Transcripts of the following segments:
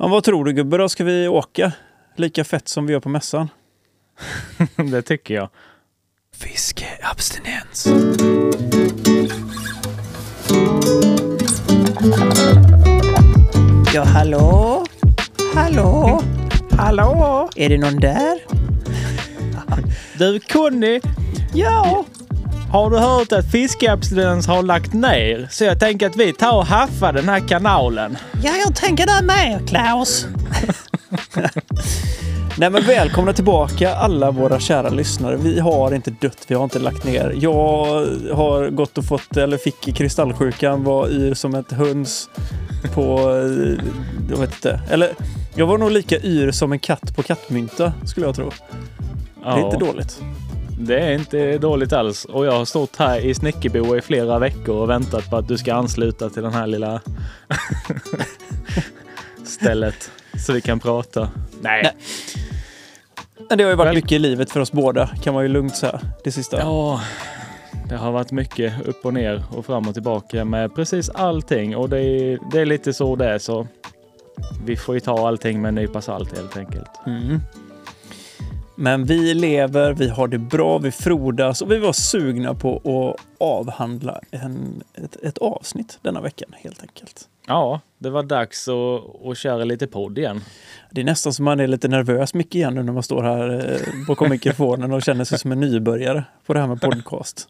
Men vad tror du gubbe, då ska vi åka lika fett som vi gör på mässan? det tycker jag. Fiskeabstinens. Ja, hallå? Hallå? Hallå! Är det någon där? Du Conny, Ja. Har du hört att Fiskeabstinens har lagt ner? Så jag tänker att vi tar och haffar den här kanalen. Ja, jag tänker det med, Klaus. Nej men välkomna tillbaka alla våra kära lyssnare. Vi har inte dött, vi har inte lagt ner. Jag har gått och fått, eller fick kristallsjukan, var yr som ett höns på, eh, jag vet inte. Eller jag var nog lika yr som en katt på kattmynta skulle jag tro. Det är inte dåligt. Det är inte dåligt alls. Och jag har stått här i Snickerbo i flera veckor och väntat på att du ska ansluta till den här lilla stället. Så vi kan prata. Nej. Nej. Det har ju varit Väl- mycket i livet för oss båda, kan man ju lugnt säga. Det sista. Ja, det har varit mycket upp och ner och fram och tillbaka med precis allting. Och det är, det är lite så det är. Så vi får ju ta allting med en nypa salt helt enkelt. Mm. Men vi lever, vi har det bra, vi frodas och vi var sugna på att avhandla en, ett, ett avsnitt denna veckan helt enkelt. Ja, det var dags att, att köra lite podd igen. Det är nästan som man är lite nervös mycket igen nu när man står här eh, bakom mikrofonen och känner sig som en nybörjare på det här med podcast.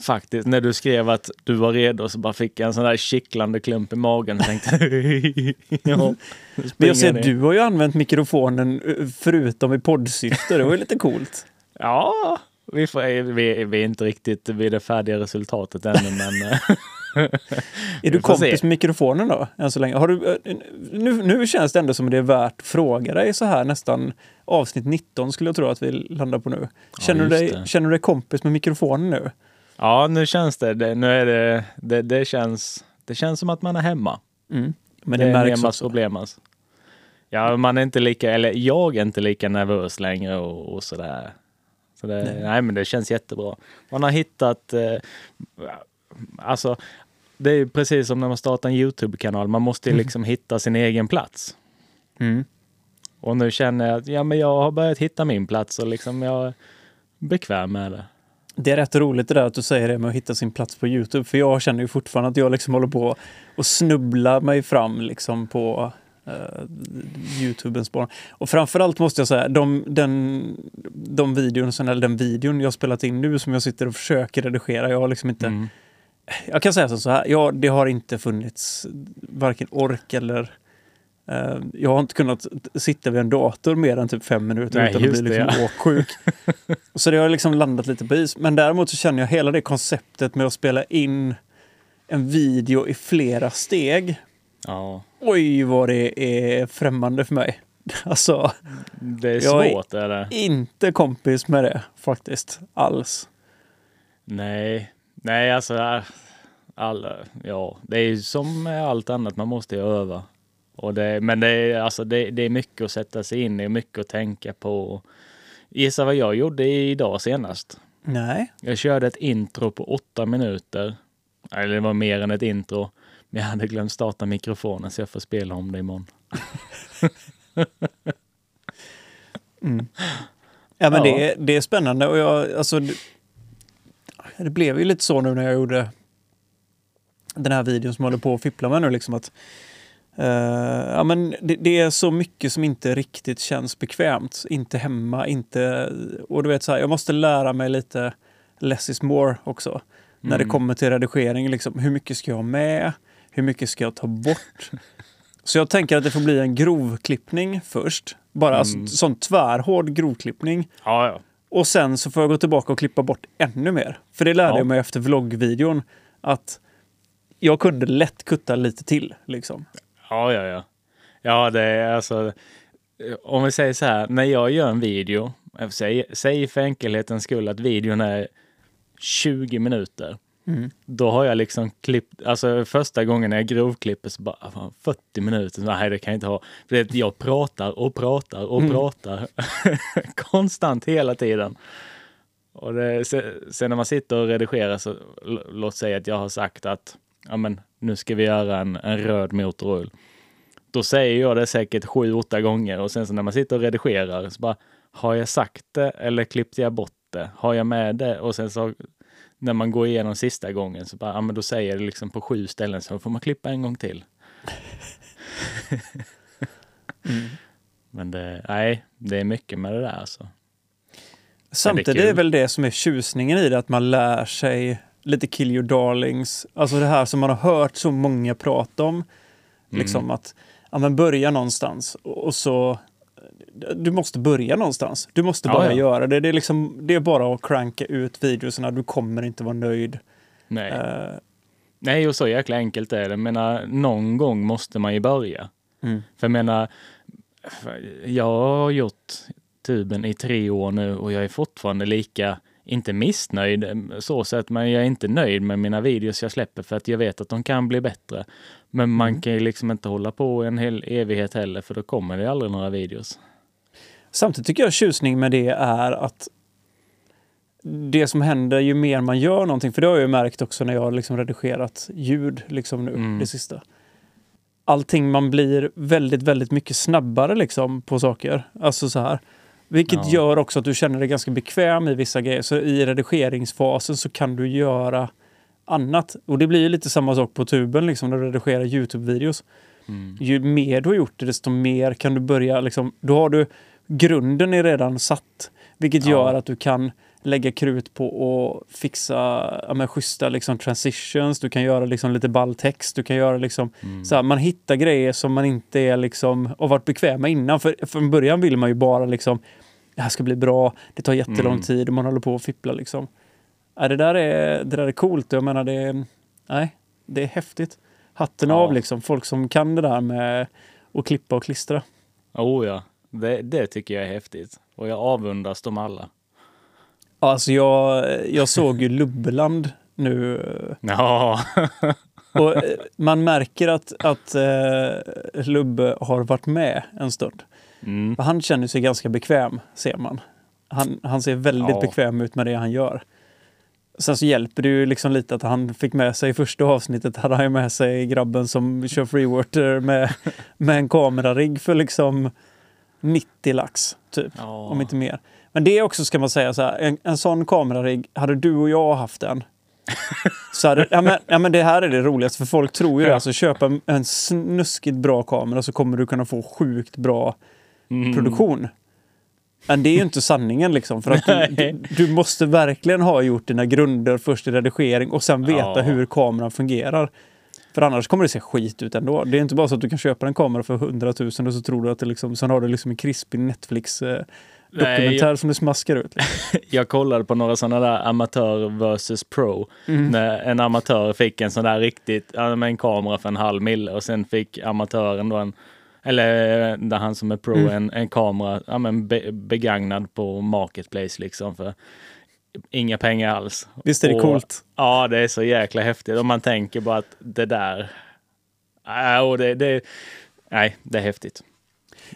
Faktiskt, när du skrev att du var redo så bara fick jag en sån där kittlande klump i magen och tänkte ja, Men jag ser att du har ju använt mikrofonen eh, förutom i poddsyfte. Det var ju lite coolt. Ja, vi, får, vi, vi är inte riktigt vid det färdiga resultatet ännu men eh, Är du kompis se. med mikrofonen då? Än så länge? Har du, eh, nu, nu känns det ändå som det är värt att fråga dig så här nästan avsnitt 19 skulle jag tro att vi landar på nu. Känner, du, just dig, det. känner du dig kompis med mikrofonen nu? ja, nu känns det, det nu är det, det, det känns, det känns som att man är hemma. Mm. Men det, det är märks Nemas också. problem alltså. Ja, man är inte lika, eller jag är inte lika nervös längre och, och sådär. Så det, Nej. nej. men det känns jättebra. Man har hittat, eh, alltså det är precis som när man startar en Youtube-kanal. Man måste ju liksom hitta sin egen plats. Mm. Och nu känner jag att ja, men jag har börjat hitta min plats och liksom jag är bekväm med det. Det är rätt roligt det där att du säger det med att hitta sin plats på Youtube. För jag känner ju fortfarande att jag liksom håller på och snubblar mig fram liksom på uh, Youtubens spår. Och framförallt måste jag säga, de, den, de videon, eller den videon jag spelat in nu som jag sitter och försöker redigera, jag har liksom inte Mm. Jag kan säga så här, ja, det har inte funnits varken ork eller eh, jag har inte kunnat sitta vid en dator mer än typ fem minuter Nej, utan att bli det, liksom ja. åksjuk. så det har liksom landat lite på is. Men däremot så känner jag hela det konceptet med att spela in en video i flera steg. Ja, Oj, vad det är främmande för mig. Alltså, det är Jag är- svårt det. inte kompis med det faktiskt alls. Nej, nej alltså. äh, Alla, ja, det är ju som med allt annat, man måste ju öva. Och det, men det är, alltså, det, det är mycket att sätta sig in i, mycket att tänka på. Gissa vad jag gjorde idag senast? Nej. Jag körde ett intro på åtta minuter. Eller det var mer än ett intro. Men jag hade glömt starta mikrofonen så jag får spela om det imorgon. Mm. Ja, men Ja. Det, är, det är spännande och jag, alltså, det, blev ju lite så nu när jag gjorde den här videon som jag håller på att fippla med nu. Liksom att, eh, ja, men det, det är så mycket som inte riktigt känns bekvämt. Inte hemma, inte... Och du vet, så här, jag måste lära mig lite less is more också. När det Mm. kommer till redigering, liksom, hur mycket ska jag ha med? Hur mycket ska jag ta bort? Så jag tänker att det får bli en grovklippning först. Bara Mm. sån tvärhård grovklippning. Ja, ja. Och sen så får jag gå tillbaka och klippa bort ännu mer. För det lärde Ja. jag mig efter vloggvideon. Att jag kunde lätt kutta lite till. Liksom. Ja, ja, ja. Ja, det är alltså. Om vi säger så här, när jag gör en video, säg, säg för enkelhetens skull att videon är 20 minuter. Mm. Då har jag liksom klippt, alltså första gången när jag grovklipper så bara, fan, 40 minuter, nej det kan jag inte ha. För det, jag pratar och pratar och Mm. pratar konstant hela tiden. Och det, se- sen när man sitter och redigerar så, låt säga att jag har sagt att, ja men nu ska vi göra en, en röd motorrull. då säger jag det säkert sju, åtta gånger och sen så när man sitter och redigerar så bara, har jag sagt det eller klippte jag bort det? Har jag med det? Och sen så när man går igenom sista gången så bara, ja men då säger det liksom på sju ställen så får man klippa en gång till. Mm. Men det, nej, det är mycket med det där alltså. Samtidigt kul. är väl det som är tjusningen i det, att man lär sig lite kill your darlings. Alltså det här som man har hört så många prata om. Mm. Liksom att ja, men börja någonstans och så... Du måste börja någonstans. Du måste Ja, bara ja. göra det. Det är, liksom, det är bara att cranka ut videorna. Du kommer inte vara nöjd. Nej. Eh, Nej, och så jäkla enkelt är det. Jag menar, någon gång måste man ju börja. Mm. För jag menar, jag har gjort tuben i tre år nu och jag är fortfarande lika, inte missnöjd så sätt, men jag är inte nöjd med mina videos jag släpper för att jag vet att de kan bli bättre. Men man Mm. kan ju liksom inte hålla på en hel evighet heller för då kommer det aldrig några videos. Samtidigt tycker jag tjusning med det är att det som händer ju mer man gör någonting, för det har jag ju märkt också när jag har liksom redigerat ljud liksom nu, Mm. det sista. Allting, man blir väldigt, väldigt mycket snabbare liksom på saker. Alltså så här. Vilket Ja. gör också att du känner dig ganska bekväm i vissa grejer. Så i redigeringsfasen så kan du göra annat. Och det blir ju lite samma sak på tuben liksom när du redigerar Youtube-videos Mm. ju mer du har gjort det, desto mer kan du börja... Liksom, då har du... Grunden är redan satt. Vilket Ja. gör att du kan lägga krut på att fixa ja, men, schyssta liksom, transitions. Du kan göra liksom, lite balltext. Du kan göra liksom... Mm. Så här, man hittar grejer som man inte är liksom, har varit bekväm med innan. För från början vill man ju bara liksom... Det här ska bli bra. Det tar jättelång Mm. tid och man håller på att fippla liksom. Ja, det, där är, det där är coolt. Jag menar, det. Nej, det är häftigt. Hatten Ja. av liksom. Folk som kan det där med att klippa och klistra. Oh ja, det, det tycker jag är häftigt. Och jag avundas dem alla. Alltså jag, jag såg ju Lubbeland nu Ja, och eh, man märker att, att eh, Lubbe har varit med en stund. mm. Han känner sig ganska bekväm, ser man. Han, han ser väldigt Ja. bekväm ut med det han gör. Sen så hjälper det ju liksom lite att han fick med sig i första avsnittet, hade han ju med sig grabben som kör freewater med, med en kamerarigg för liksom 90 lax, typ. ja. Om inte mer. Men det är också, ska man säga så här, en, en sån kamerarigg, hade du och jag haft den, så hade, ja, men, ja men det här är det roligaste, för folk tror ju det. Alltså köpa en, en snuskigt bra kamera så kommer du kunna få sjukt bra Mm. produktion. Men det är ju inte sanningen liksom. För att du, du, måste verkligen ha gjort dina grunder först i redigering och sen veta Ja. hur kameran fungerar. För annars kommer det se skit ut ändå. Det är inte bara så att du kan köpa en kamera för 100 000 och så tror du att det liksom, sen har du liksom en krispig Netflix eh, dokumentär Nej, som du smaskar ut. Liksom. Jag kollade på några sådana där amatör versus pro. Mm. När en amatör fick en sån där riktigt, med en kamera för en halv mille och sen fick amatören då en, eller eh, där han som är pro, Mm. en, en kamera ja, men be, begagnad på Marketplace liksom för inga pengar alls. Visst är det Och- coolt? Ja, det är så jäkla häftigt. Och man tänker bara att det där, äh, och det, det, nej, det är häftigt.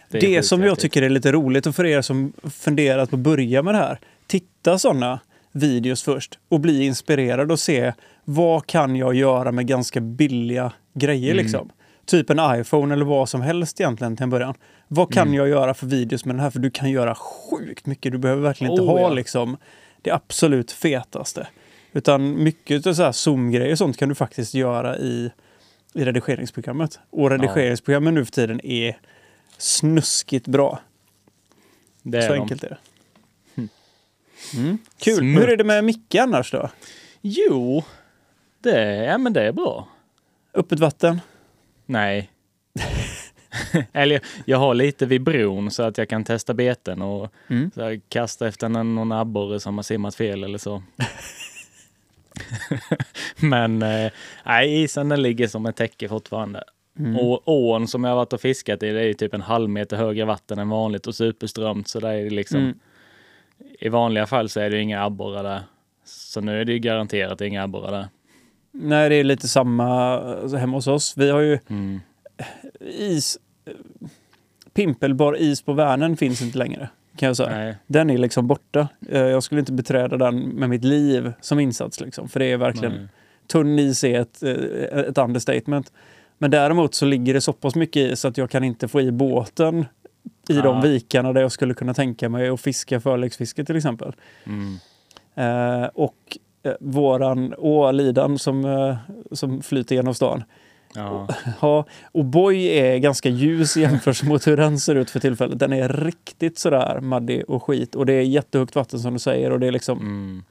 Det, sjukt som jag tycker är lite roligt och för er som funderat på att börja med det här. Titta sådana videos först och bli inspirerad och se vad kan jag göra med ganska billiga grejer Mm. liksom. Typ en iPhone eller vad som helst egentligen till en början. Vad kan Mm. jag göra för videos med den här? För du kan göra sjukt mycket. Du behöver verkligen inte Oh, ha ja. liksom det absolut fetaste. Utan mycket av så här Zoom-grejer och sånt kan du faktiskt göra i, i redigeringsprogrammet. Och redigeringsprogrammen nu för tiden är snuskigt bra. det är Så de. enkelt är det. Mm. Kul. Smutt. Hur är det med Micke annars då? Jo, det, ja, men det är bra. Öppet vatten? Nej. Eller jag har lite vid bron så att jag kan testa beten och Mm. här, kasta efter någon, abborre som har simmat fel eller så. Men eh, nej, isen den ligger som ett täcke fortfarande. Mm. Och ån som jag har varit och fiskat i, det är ju typ en halv meter högre vatten än vanligt och superströmt. Så där är det liksom, Mm. i vanliga fall så är det inga abborrar där. Så nu är det ju garanterat inga abborrar där. Nej, det är lite samma alltså, hemma hos oss. Vi har ju Mm. is... Pimpelbar is på Vänern finns inte längre. Kan jag säga. Nej, Den är liksom borta. Eh, Jag skulle inte beträda den med mitt liv som insats. Liksom, för det är verkligen... nej. Tunn is är ett, eh, ett understatement. Men däremot så ligger det så pass mycket i så att jag kan inte få i båten i de Ja. vikarna där jag skulle kunna tänka mig att fiska förläggsfiske till exempel. Mm. Eh, och våran å Lidan som, eh, som flyter genom stan. Ja. Ja, och Boy är ganska ljus jämfört mot hur den ser ut för tillfället. Den är riktigt sådär maddig och skit och det är jättehögt vatten som du säger och det är liksom, Mm.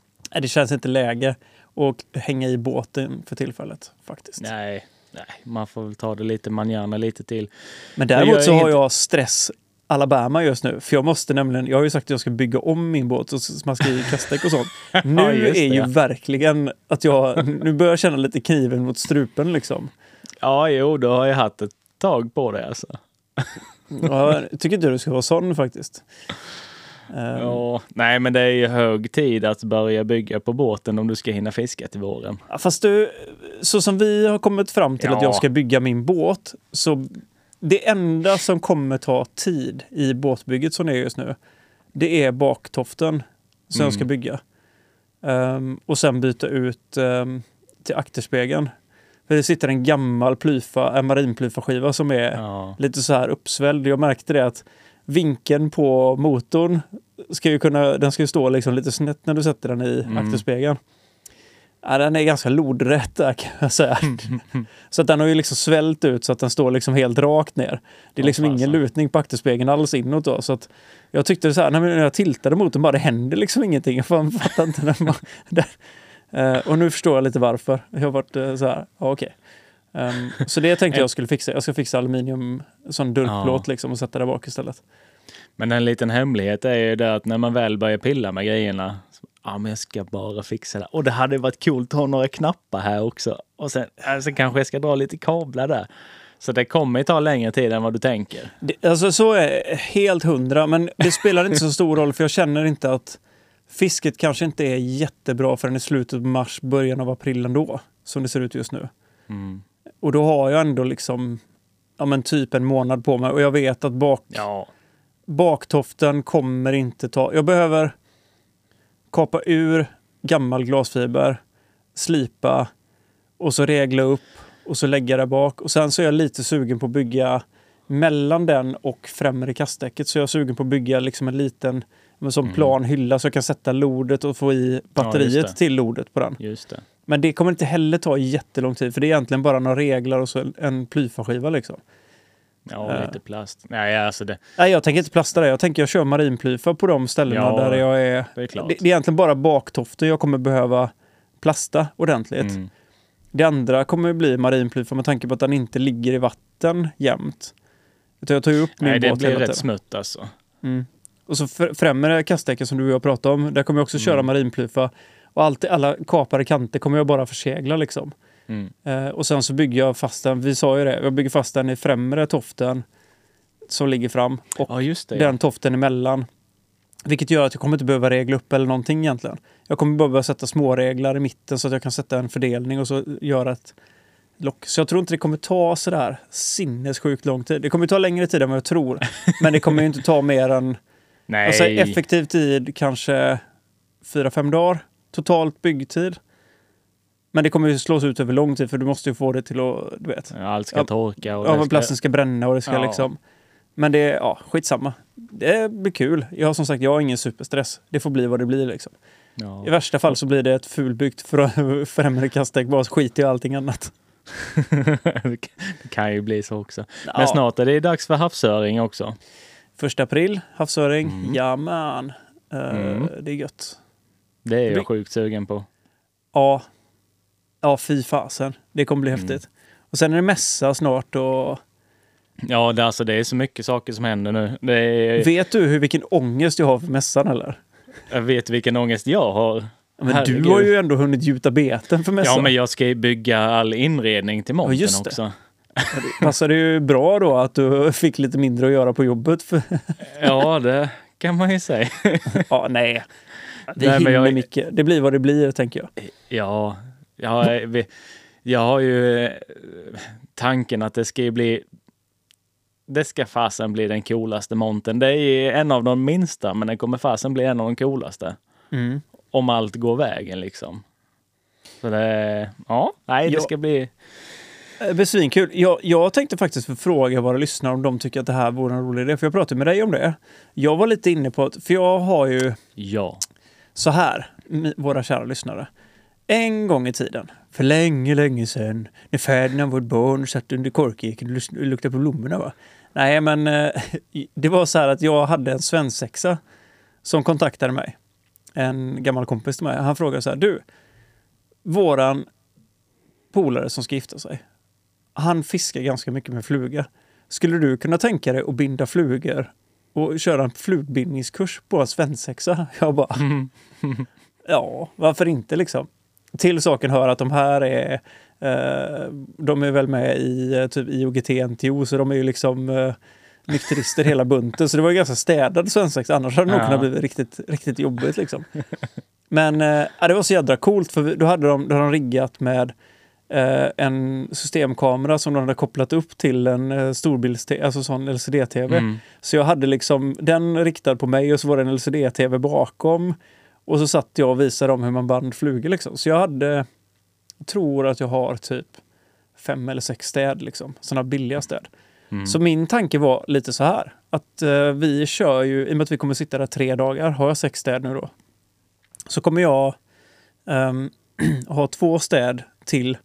det känns inte läge att hänga i båten för tillfället faktiskt. Nej, nej, man får väl ta det lite manjana lite till. Men däremot är så har inte- jag stress Alabama just nu. För jag måste nämligen, jag har ju sagt att jag ska bygga om min båt och smaska i kastdäck och sånt. Nu det, är ju ja. verkligen att jag, nu börjar jag känna lite kniven mot strupen liksom. Ja, jo, då har jag haft ett tag på det alltså. Ja, jag tycker inte du ska vara sån faktiskt. Ehm, Ja, nej, men det är ju hög tid att börja bygga på båten om du ska hinna fiska till våren. Ja, Fast du, så som vi har kommit fram till att Ja. jag ska bygga min båt, så det enda som kommer ta tid i båtbygget som det är just nu, det är baktoften som jag ska Mm. bygga. Ehm, och sen byta ut ehm, till akterspegeln. För det sitter en gammal plyfa, en marinplyfaskiva som är Ja, lite så här uppsvälld. Jag märkte det att vinkeln på motorn ska ju kunna, den ska ju stå liksom lite snett när du sätter den i Mm. akterspegeln. Ja, den är ganska lodrätt där kan jag säga. så att den har ju liksom svällt ut så att den står liksom helt rakt ner. Det är liksom ingen fasen. lutning på akterspegeln alls inåt då. Så att jag tyckte så här, när jag tiltade motorn bara det händer liksom ingenting. Jag fattar inte man, där. Eh, och nu förstår jag lite varför. Jag har varit eh, så här, ja, okej. Ehm, så det tänkte jag skulle fixa. Jag ska fixa aluminium, sån durkplåt Ja. liksom och sätta där bak istället. Men en liten hemlighet är ju det att när man väl börjar pilla med grejerna, ja men jag ska bara fixa det. Och det hade varit coolt att ha några knappar här också. Och sen, sen kanske jag ska dra lite kablar där. Så det kommer ju ta längre tid än vad du tänker. Det, alltså så är helt hundra, men det spelar inte så stor roll för jag känner inte att fisket kanske inte är jättebra förrän i slutet på mars, början av april ändå, som det ser ut just nu. Mm. Och då har jag ändå liksom, ja men typ en månad på mig och jag vet att bak, Ja, baktoften kommer inte ta... Jag behöver kapa ur gammal glasfiber, slipa och så regla upp och så lägga där bak. Och sen så är jag lite sugen på att bygga mellan den och främre kastdäcket. Så jag är sugen på att bygga liksom en liten men som Mm. plan hylla så jag kan sätta lodet och få i batteriet det. till lodet på den. just det. Men det kommer inte heller ta jättelång tid för det är egentligen bara några reglar och så en- en plyfaskiva liksom. Ja, Ja. lite plast. Nej, alltså det, Nej, jag tänker inte plasta det. Jag tänker jag kör marinplyfa på de ställena Ja, där jag är. det är klart. Det, det är egentligen bara baktoften jag kommer behöva plasta ordentligt. Mm. Det andra kommer bli marinplyfa med tanke på att den inte ligger i vatten jämt. Utan jag tar ju upp min Nej, det båt blir hela rätt smutt alltså. Mm. Och så fr- främre kastdäcken som du och jag pratade om, där kommer jag också köra Mm. marinplyfa. Och allt, alla kapade kanter kommer jag bara försegla liksom. Mm. Eh, och sen så bygger jag fast den, vi sa ju det, jag bygger fast den i främre toften som ligger fram. Och Ja, det. den toften emellan. Vilket gör att jag kommer inte behöva regla upp eller någonting egentligen. Jag kommer bara behöva sätta små reglar i mitten så att jag kan sätta en fördelning och så göra ett lock. Så jag tror inte det kommer ta sådär sinnessjukt lång tid. Det kommer ta längre tid än vad jag tror. Men det kommer ju inte ta mer än Nej. alltså, effektiv tid kanske fyra fem dagar totalt byggtid. Men det kommer ju slås ut över lång tid för du måste ju få det till att, du vet. Ja, Allt ska Ja, torka och Ja, ska... plasten ska bränna och det ska Ja. liksom... Men det är, ja, skitsamma. Det blir kul. Jag har som sagt, jag har ingen superstress. Det får bli vad det blir liksom. Ja. I värsta fall så blir det ett fulbyggt fr- främre kastdäck, bara skit i allting annat. det kan ju bli så också. Ja. Men snart är det dags för havsöring också. Första april, havsöring. Mm. Ja man. Eh, Mm. Det är gött. Det är jag sjukt sugen på. Ja. Ja, fy fasen. Det kommer bli Mm. häftigt. Och sen är det mässa snart och... Ja, det, alltså, det är så mycket saker som händer nu. Det är, Vet du hur vilken ångest jag har för mässan eller? jag vet vilken ångest jag har. Ja, Men du Herregud. har ju ändå hunnit gjuta beten för mässan. Ja, men jag ska ju bygga all inredning till montern just det. också. Det passade ju bra då att du fick lite mindre att göra på jobbet. För, Ja, det kan man ju säga. ja, nej. Det Nej, hinner jag- mycket. Det blir vad det blir, tänker jag. Ja, jag, vi- jag har ju eh, tanken att det ska ju bli det ska fasen bli den coolaste monten. Det är en av de minsta, men den kommer fasen bli en av de coolaste. Mm. Om allt går vägen liksom. Så det, ja, nej, det Ja. ska bli... Det blir svinkul. Jag, jag tänkte faktiskt fråga våra lyssnare om de tycker att det här vore en rolig idé. För jag pratade med dig om det. Jag var lite inne på att, för jag har ju Ja. så här, våra kära lyssnare. En gång i tiden, för länge, länge sedan, när Ferdinand, vårt barn, satt under korkeken och luktade på blommorna. Va? Nej, men eh, det var så här att jag hade en svensexa som kontaktade mig. En gammal kompis till mig. Han frågade så här, du, våran polare som ska gifta sig, han fiskar ganska mycket med flugor. Skulle du kunna tänka dig att binda flugor och köra en flugbindningskurs på en svensexa? Jag bara, Ja, varför inte liksom? Till saken hör att de här är eh, de är väl med i eh, typ IOGT NTO så de är ju liksom eh, nykterister hela bunten. Så det var ju ganska städad svensexa. Annars hade det nog kunnat bli riktigt, riktigt jobbigt liksom. Men eh, det var så jädra coolt för då hade de, då hade de riggat med eh, en systemkamera som de hade kopplat upp till en eh, storbilds alltså sån LCD-TV. Mm. Så jag hade liksom den riktad på mig och så var det en LCD-TV bakom. Och så satt jag och visade dem hur man band flugor liksom. Så jag hade, jag tror att jag har typ fem eller sex städ liksom. Sådana billiga städ. Mm. Så min tanke var lite så här. Att eh, vi kör ju, i och med att vi kommer sitta där tre dagar, har jag sex städ nu då. Så kommer jag ehm, ha två städ till.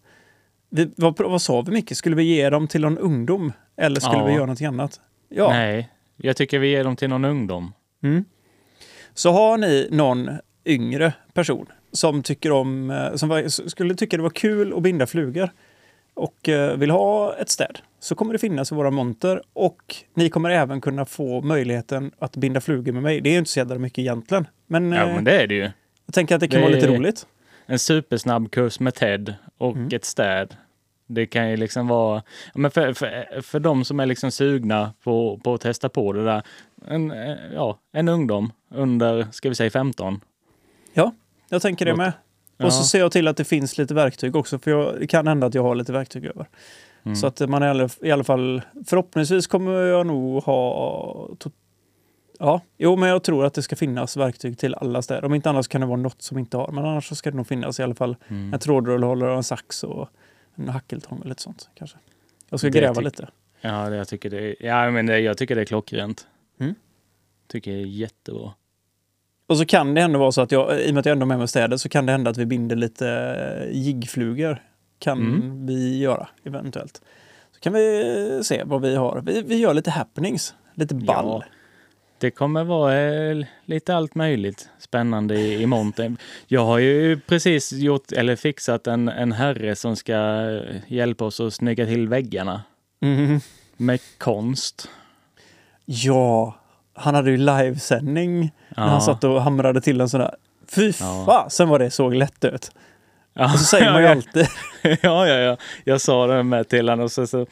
Vi, vad, vad sa vi Micke? Skulle vi ge dem till någon ungdom? Eller skulle Ja. vi göra någonting annat? Ja. Nej, jag tycker vi ger dem till någon ungdom. Mm. Så har ni någon yngre person som tycker om, eh, som var, skulle tycka det var kul att binda flugor och eh, vill ha ett städ så kommer det finnas i våra monter och ni kommer även kunna få möjligheten att binda flugor med mig. Det är ju inte så jävla mycket egentligen. Men, Ja, eh, men det är det ju. jag tänker att det kan det vara lite roligt. En supersnabb kurs med TED och Mm. ett städ. Det kan ju liksom vara, men för, för, för de som är liksom sugna på, på att testa på det där, en, ja, en ungdom under, ska vi säga 15. Jag tänker det med. Ja. Och så ser jag till att det finns lite verktyg också, för jag, det kan hända att jag har lite verktyg över. Mm. Så att man i alla, i alla fall, förhoppningsvis kommer jag nog ha... Ja, jo, men jag tror att det ska finnas verktyg till alla städer. Om inte annars kan det vara något som inte har. Men annars så ska det nog finnas i alla fall Mm. en trådrullehållare och en sax och en hackeltång eller lite sånt kanske. Jag ska Det gräva tyck- lite. Ja, det, jag tycker det, ja, men det, jag tycker det är klockrent. Mm. Tycker det är jättebra. Och så kan det ändå vara så att jag, i och med att jag ändå är med med städer, så kan det hända att vi binder lite eh, jiggflugor. Kan Mm. vi göra eventuellt. Så kan vi se vad vi har. Vi, vi gör lite happenings. Lite ball. Ja. Det kommer vara eh, lite allt möjligt spännande i, i monten. Jag har ju precis gjort, eller fixat en, en herre som ska eh, hjälpa oss att snygga till väggarna Mhm. med konst. Ja, han hade ju livesändning när han satt och hamrade till en sån där. Fy Ja. fasen vad det såg lätt ut. Ja, Och så säger man ju alltid. ja, ja, ja. Jag sa det med till honom. Och så, så,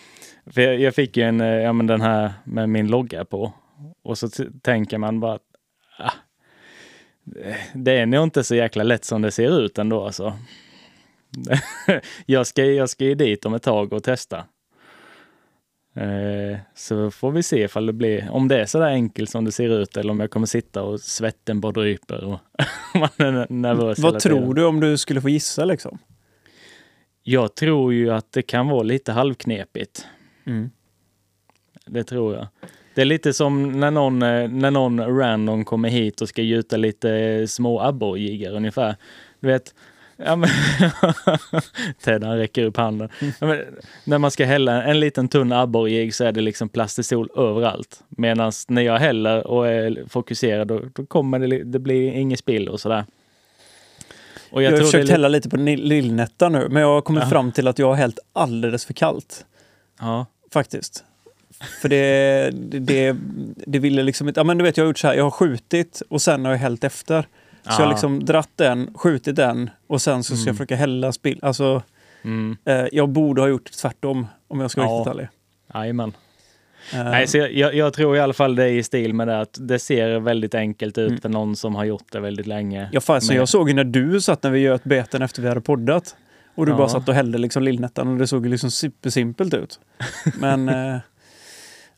för jag, jag fick ju en, eh, ja, men den här med min logga på. Och så tänker man bara att ah, det är nog inte så jäkla lätt som det ser ut ändå alltså. jag, ska, jag ska ju dit om ett tag och testa. Eh, så får vi se ifall det blir, om det är så där enkelt som det ser ut eller om jag kommer sitta och svetten bara dryper och man är nervös Vad tror du om du skulle få gissa liksom? Jag tror ju att det kan vara lite halvknepigt. Mm. Det tror jag. Det är lite som när någon, eh, när någon random kommer hit och ska gjuta lite små abborrjiggar ungefär. Du vet, ja, men Ted han räcker upp handen. Ja, men, när man ska hälla en liten tunn abborrjigg så är det liksom plastisol överallt. Medan när jag häller och är fokuserad då, då kommer det, det blir inget spill och sådär. Och Jag, har tror det är försökt hälla lite på Lillnätta nu, men jag har kommit Ja. fram till att jag har hällt alldeles för kallt. Ja. Faktiskt. För det, det, det, det ville liksom inte... Ja, men du vet, jag har gjort så här. Jag har skjutit och sen har jag hällt efter. Så jag har liksom dratt den, skjutit den och sen så ska jag Mm. försöka hälla spill. Alltså, Mm. eh, jag borde ha gjort tvärtom om jag ska vara Ja. riktigt ärlig. Jajamän. Eh, Nej, så jag, jag, jag tror i alla fall det är i stil med det att det ser väldigt enkelt ut Mm. för någon som har gjort det väldigt länge. ja, fan, så jag såg ju när du satt när vi göt beten efter vi hade poddat. Och du Ja. bara satt och hällde liksom lillnättan och det såg ju liksom supersimpelt ut. Men eh,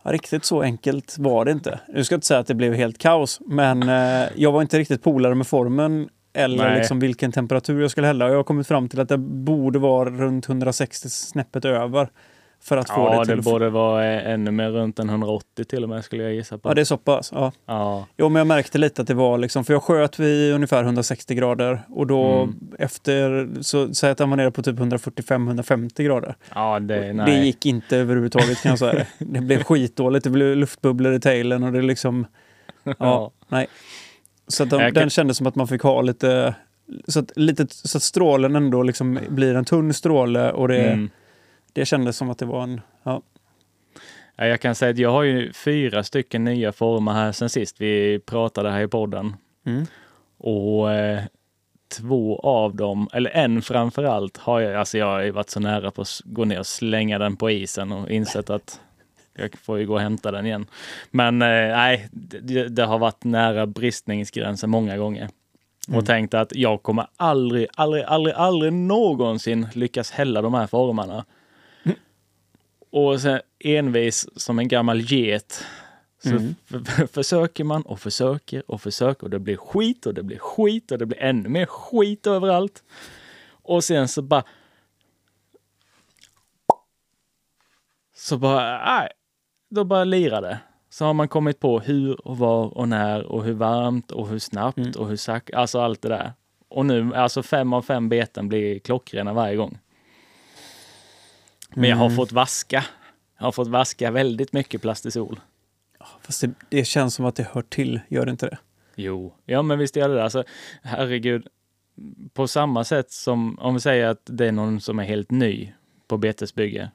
ja, riktigt så enkelt var det inte. Nu ska inte säga att det blev helt kaos, men eh, jag var inte riktigt polare med formen eller Nej. liksom vilken temperatur jag skulle hälla. Jag har kommit fram till att det borde vara runt 160 snäppet över för att få Ja, det det, till att... borde vara ännu mer runt en 180 till och med skulle jag gissa på. Ja, det är så pass. Ja. Ja, Jo, men jag märkte lite att det var liksom, för jag sköt vid ungefär 160 grader och då Mm. efter, så säg att den var nere på typ 145-150 grader. ja det, nej. Det gick inte överhuvudtaget kan jag säga. Det blev skitdåligt, det blev luftbubblor i tailen och det liksom, ja, nej. Så att de, kan- den kändes som att man fick ha lite, så att, lite, så att strålen ändå liksom blir en tunn stråle och det, Mm. Det kändes som att det var en, ja. Ja, jag kan säga att jag har ju fyra stycken nya former här sen sist vi pratade här i podden. Mm. Och eh, två av dem, eller en framför allt, har jag, alltså jag har varit så nära på att gå ner och slänga den på isen och insett att jag får ju gå och hämta den igen. Men eh, nej, det, det har varit nära bristningsgränsen många gånger. Mm. Och tänkte att jag kommer aldrig, aldrig, aldrig, aldrig någonsin lyckas hälla de här formarna. Och sen envis som en gammal get så Mm. försöker man och försöker och försöker och det blir skit och det blir skit och det blir ännu mer skit överallt. Och sen så bara... Så bara, nej, då bara lirar det. Så har man kommit på hur och var och när och hur varmt och hur snabbt Mm. och hur sakta, alltså allt det där. Och nu, alltså fem av fem beten blir klockrena varje gång. Men jag har Mm. fått vaska. Jag har fått vaska väldigt mycket plastisol. Fast det, det känns som att det hör till, gör det inte det? Jo, ja men visst gör det det. Alltså, herregud, på samma sätt som om vi säger att det är någon som är helt ny på betesbygge.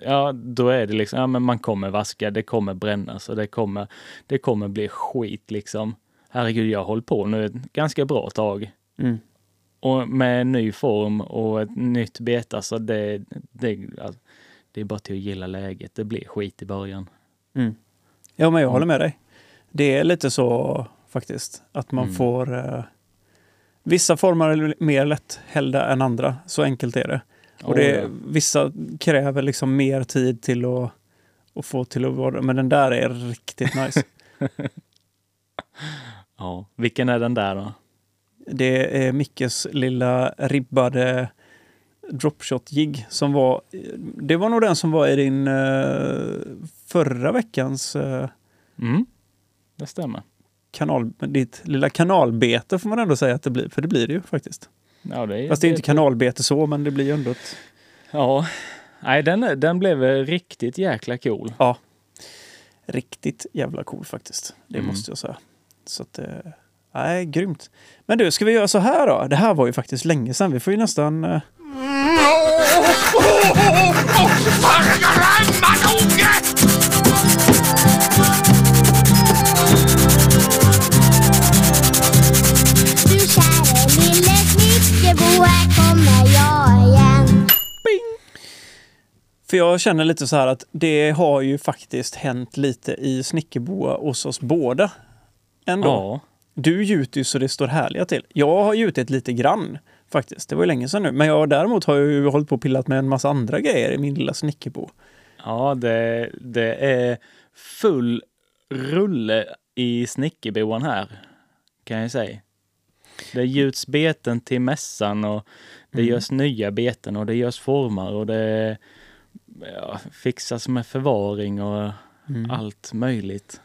Ja, då är det liksom, ja men man kommer vaska, det kommer brännas och det kommer, det kommer bli skit liksom. Herregud, jag har hållit på nu ett ganska bra tag. Mm. Och med en ny form och ett nytt bete, så det, det, alltså, det är bara till att gilla läget. Det blir skit i början. Mm. Ja, men jag håller med dig. Det är lite så faktiskt, att man Mm. får... Eh, vissa former är mer lätthällda än andra, så enkelt är det. Och det, ja. vissa kräver liksom mer tid till att, att få till att vara Men den där är riktigt nice. Ja, vilken är den där då? Det är Mickes lilla ribbade dropshot-jigg som var... Det var nog den som var i din eh, förra veckans eh, Mm, det stämmer. kanal, ditt lilla kanalbete får man ändå säga att det blir, för det blir det ju faktiskt. Ja, det är, Fast det är inte kanalbete så, men det blir ju ändå ett... Ja, nej den, den blev riktigt jäkla cool. Ja, riktigt jävla cool faktiskt. Det Mm. måste jag säga. Så att, eh, nej, grymt. Men du, ska vi göra så här då? Det här var ju faktiskt länge sedan. Vi får ju nästan... Eh, Du käre lille snickerbo, här kommer jag igen. för jag känner lite så här att det har ju faktiskt hänt lite i Snickerboa hos oss båda. Ändå. Ja, Du gjuter ju så det står härliga till. Jag har gjutit lite grann faktiskt. Det var ju länge sedan nu. Men jag däremot har ju hållit på och pillat med en massa andra grejer i min lilla Snickerbo. ja det, det är full rulle i snickerboan här, kan jag säga. Det gjuts beten till mässan och det Mm. görs nya beten och det görs formar och det ja, fixas med förvaring och Mm. allt möjligt.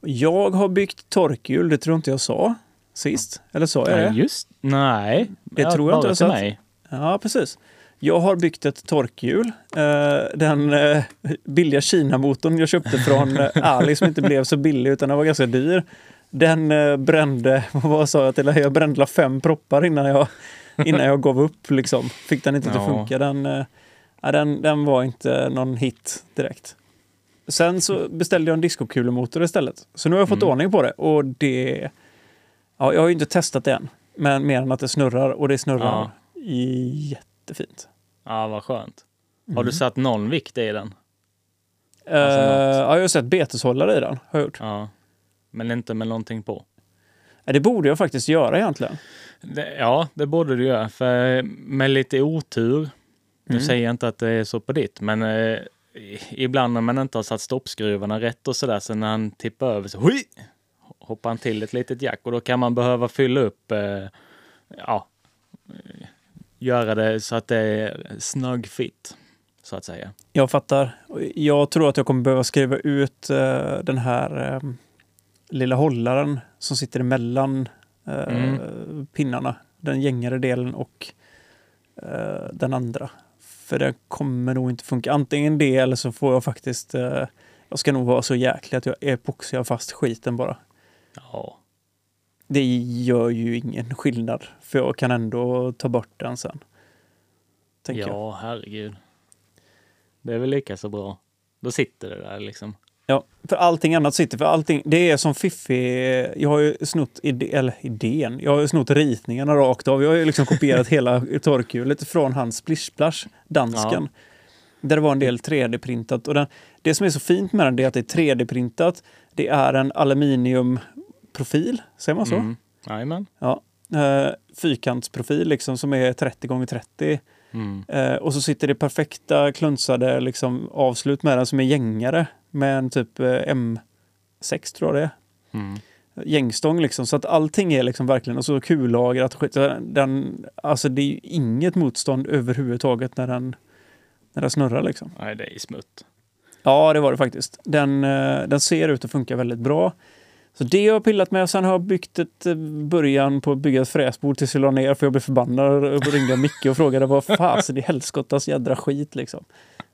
Jag har byggt torkhjul, det tror inte jag sa sist. Eller sa jag Ja, det? just Nej, Det ja, tror jag inte jag sa. mig. Ja, precis. Jag har byggt ett torkhjul. Eh, Den eh, billiga Kina-motorn jag köpte från eh, Ali som inte blev så billig utan den var ganska dyr. Den brände, vad sa jag till dig? Jag brände fem proppar innan jag, innan jag gav upp. Liksom. Fick den inte att Ja. funka. Den, den, den var inte någon hit direkt. Sen så beställde jag en diskokulemotor istället. Så nu har jag fått Mm. ordning på det och det... Ja, jag har ju inte testat det än. Men mer än att det snurrar och det snurrar Ja. jättefint. Ja, vad skönt. Har Mm. du satt någon vikt i den? Alltså något. ja, jag har sett beteshållare i den. Har jag gjort. Ja. Men inte med någonting på? Ja, det borde jag faktiskt göra egentligen. Det, ja, det borde du göra. För med lite otur, nu Mm. säger jag inte att det är så på ditt, men eh, ibland när man inte har satt stoppskruvarna rätt och sådär, så när han tippar över så hui, hoppar han till ett litet jack och då kan man behöva fylla upp eh, ja, göra det så att det är snöggfitt, så att säga. Jag fattar. Jag tror att jag kommer behöva skriva ut eh, den här eh, lilla hållaren som sitter emellan eh, Mm. pinnarna. Den gängare delen och eh, den andra. För det kommer nog inte funka. Antingen det eller så får jag faktiskt... Eh, jag ska nog vara så jäklig att jag epoxar fast skiten bara. Ja, Det gör ju ingen skillnad. För jag kan ändå ta bort den sen. Tänker jag. ja herregud. Det är väl lika så bra. Då sitter det där liksom. Ja, för allting annat sitter. För allting, det är som Fiffi. Jag har ju snott ide, eller idén. Jag har ju snott ritningarna rakt av. Jag har ju liksom kopierat hela torkhjulet från hans Splish Splash, dansken. Där det var en del 3D-printat. Och den, det som är så fint med den är att det är 3D-printat. Det är en aluminiumprofil, säger man så? Mm. Ja. Eh, fyrkantsprofil liksom som är 30 gånger 30 Mm. Eh, och så sitter det perfekta klunsade liksom, avslut med den som är gängare med en typ eh, M6 tror jag det är. Mm. Gängstång liksom. Så att allting är liksom verkligen, och så kullagrat och skit. Den, alltså det är inget motstånd överhuvudtaget när den, när den snurrar liksom. Nej, det är smutt. Ja, det var det faktiskt. Den, eh, den ser ut att funka väldigt bra. Så det har jag pillat med. Sen har jag byggt ett eh, början på att bygga ett fräsbord tills jag la ner för jag blev förbannad och ringde Micke och frågade vad fasen i helskottas jädra skit liksom.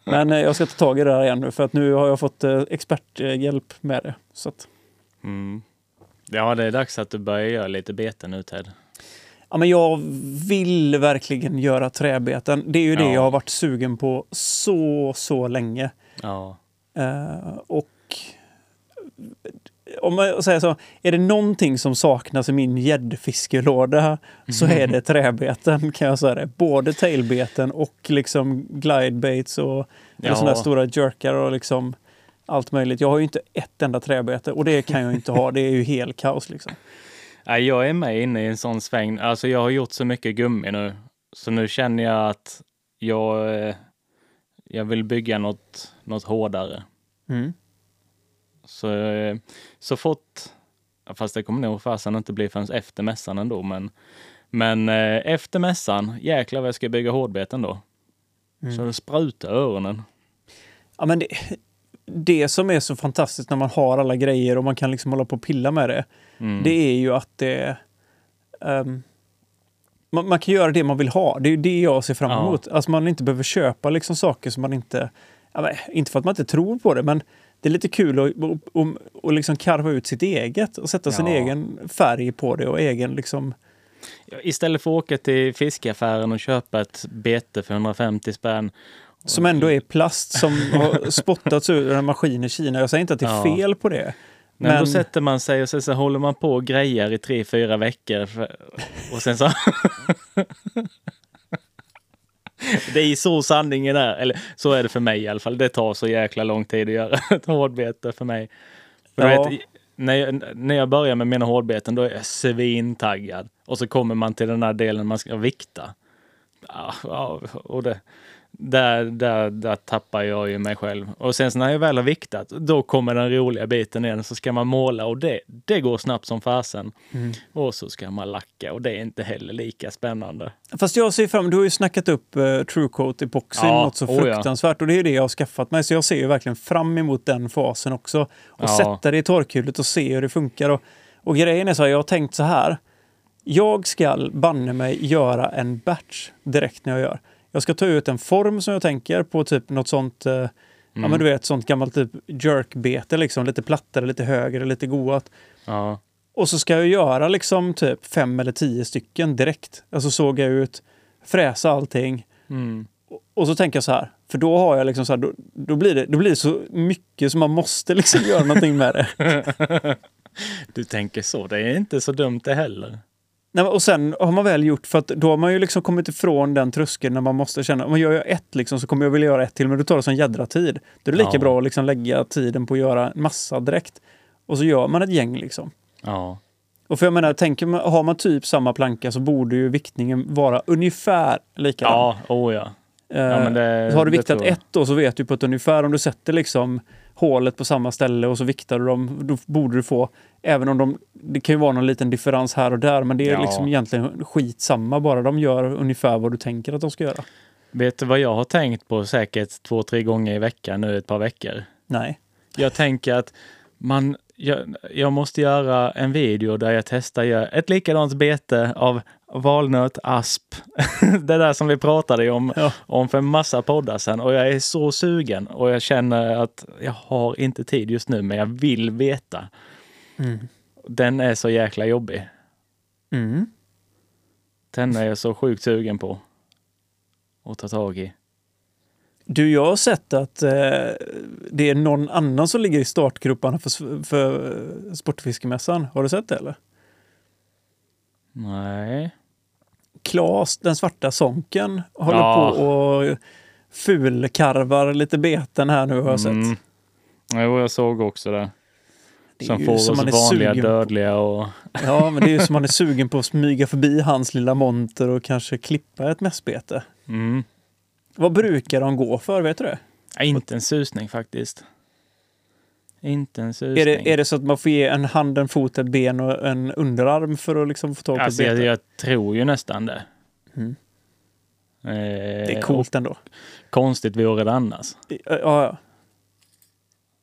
Men eh, jag ska ta tag i det här igen nu för att nu har jag fått eh, experthjälp med det. Så att, Mm. Ja, det är dags att du börjar göra lite beten nu Ted. ja, men jag vill verkligen göra träbeten. Det är ju det Ja. jag har varit sugen på så, så länge. Ja. Eh, och om man säger så, är det någonting som saknas i min gäddfiskelåda så är det träbeten kan jag säga det. Både tailbeten och liksom glidebaits och Ja. sådana där stora jerkar och liksom allt möjligt. Jag har ju inte ett enda träbete och det kan jag inte ha. Det är ju helt kaos liksom. Nej, jag är med inne i en sån sväng. Alltså jag har gjort så mycket gummi nu. Så nu känner jag att jag, eh, jag vill bygga något, något hårdare. Mm. Så, eh, så fort, ja, fast det kommer nog fasen inte bli förrän efter mässan ändå, men, men eh, efter mässan, jäklar vad jag ska bygga hårdbeten då. Mm. Så det sprutar öronen. Ja, men det, det som är så fantastiskt när man har alla grejer och man kan liksom hålla på och pilla med det. Mm. Det är ju att det... ehm, man, man kan göra det man vill ha. Det är det jag ser fram Ja. emot. Alltså man inte behöver köpa liksom saker som man inte... Ja, inte för att man inte tror på det, men det är lite kul att och, och, och liksom karva ut sitt eget och sätta sin Ja. egen färg på det och egen liksom... Istället för att åka till fiskaffären och köpa ett bete för 150 spänn. Som ändå är plast som har spottats ur en maskin i Kina. Jag säger inte att det är Ja. fel på det. Men, Men- då sätter man sig och så, så håller man på och grejar i tre, fyra veckor. Och sen så... det är så sanningen är. Eller så är det för mig i alla fall. Det tar så jäkla lång tid att göra ett hårdbete för mig. För Ja. vet, när, jag, när jag börjar med mina hårdbeten då är jag svintaggad. Och så kommer man till den här delen man ska vikta. Ja, och det, där, där, där tappar jag ju mig själv. Och sen så när jag väl har viktat, då kommer den roliga biten igen. Så ska man måla och det, det går snabbt som fasen. Mm. Och så ska man lacka och det är inte heller lika spännande. Fast jag ser fram du har ju snackat upp uh, TrueCoat epoxy Ja, något så oh ja. fruktansvärt och det är det jag har skaffat mig. Så jag ser ju verkligen fram emot den fasen också. Och Ja. sätta det i torkhjulet och se hur det funkar. Och, och grejen är så här, jag har tänkt så här. Jag ska banne mig göra en batch direkt när jag gör. Jag ska ta ut en form som jag tänker på typ något sånt, eh, ja Mm. men du vet sånt gammalt typ jerkbete liksom. Lite plattare, lite högre, lite goat. Ja, Och så ska jag göra liksom typ fem eller tio stycken direkt. Alltså såga ut, fräsa allting. mm. Och så tänker jag så här, för då har jag liksom så här, då, då, blir, det, då blir det så mycket som man måste liksom göra någonting med det. Du tänker så, det är inte så dumt det heller. Nej, och sen har man väl gjort, för att då har man ju liksom kommit ifrån den tröskeln när man måste känna, om jag gör ett liksom så kommer jag vilja göra ett till, men då tar det sån jädra tid. Då är det lika Ja. bra att liksom lägga tiden på att göra en massa direkt. Och så gör man ett gäng liksom. Ja, Och för jag menar, tänker man, har man typ samma planka så borde ju viktningen vara ungefär likadan. ja, oh ja. Eh, Ja, det- har du viktat ett då så vet du på ett ungefär om du sätter liksom hålet på samma ställe och så viktar du dem. Då borde du få, även om de, det kan ju vara någon liten differens här och där, men det är Ja. liksom egentligen skitsamma bara de gör ungefär vad du tänker att de ska göra. Vet du vad jag har tänkt på säkert två, tre gånger i veckan nu ett par veckor? Nej. Jag tänker att man, jag, jag måste göra en video där jag testar ett likadant bete av valnöt, asp. det där som vi pratade om, Ja. om för en massa poddar sedan. Och jag är så sugen och jag känner att jag har inte tid just nu, men jag vill veta. Mm. Den är så jäkla jobbig. Mm. Den är jag så sjukt sugen på att ta tag i. Du, jag har sett att eh, det är någon annan som ligger i startgroparna för, för Sportfiskemässan. Har du sett det eller? Nej. Klas, den svarta sonken, håller Ja. på och fulkarvar lite beten här nu har jag sett. Mm. Jo, jag såg också det. Det Som får som oss vanliga dödliga och... Ja, men det är ju som man är sugen på att smyga förbi hans lilla monter och kanske klippa ett mässbete. Mm. Vad brukar de gå för, vet du det? Ja, inte en susning faktiskt. Inte en susning. Är det, är det så att man får ge en hand, en fot, ett ben och en underarm för att liksom få tag på alltså, ett jag, jag tror ju nästan det. Mm. Eh, Det är coolt ändå. Konstigt vore det annars. Ja, ja.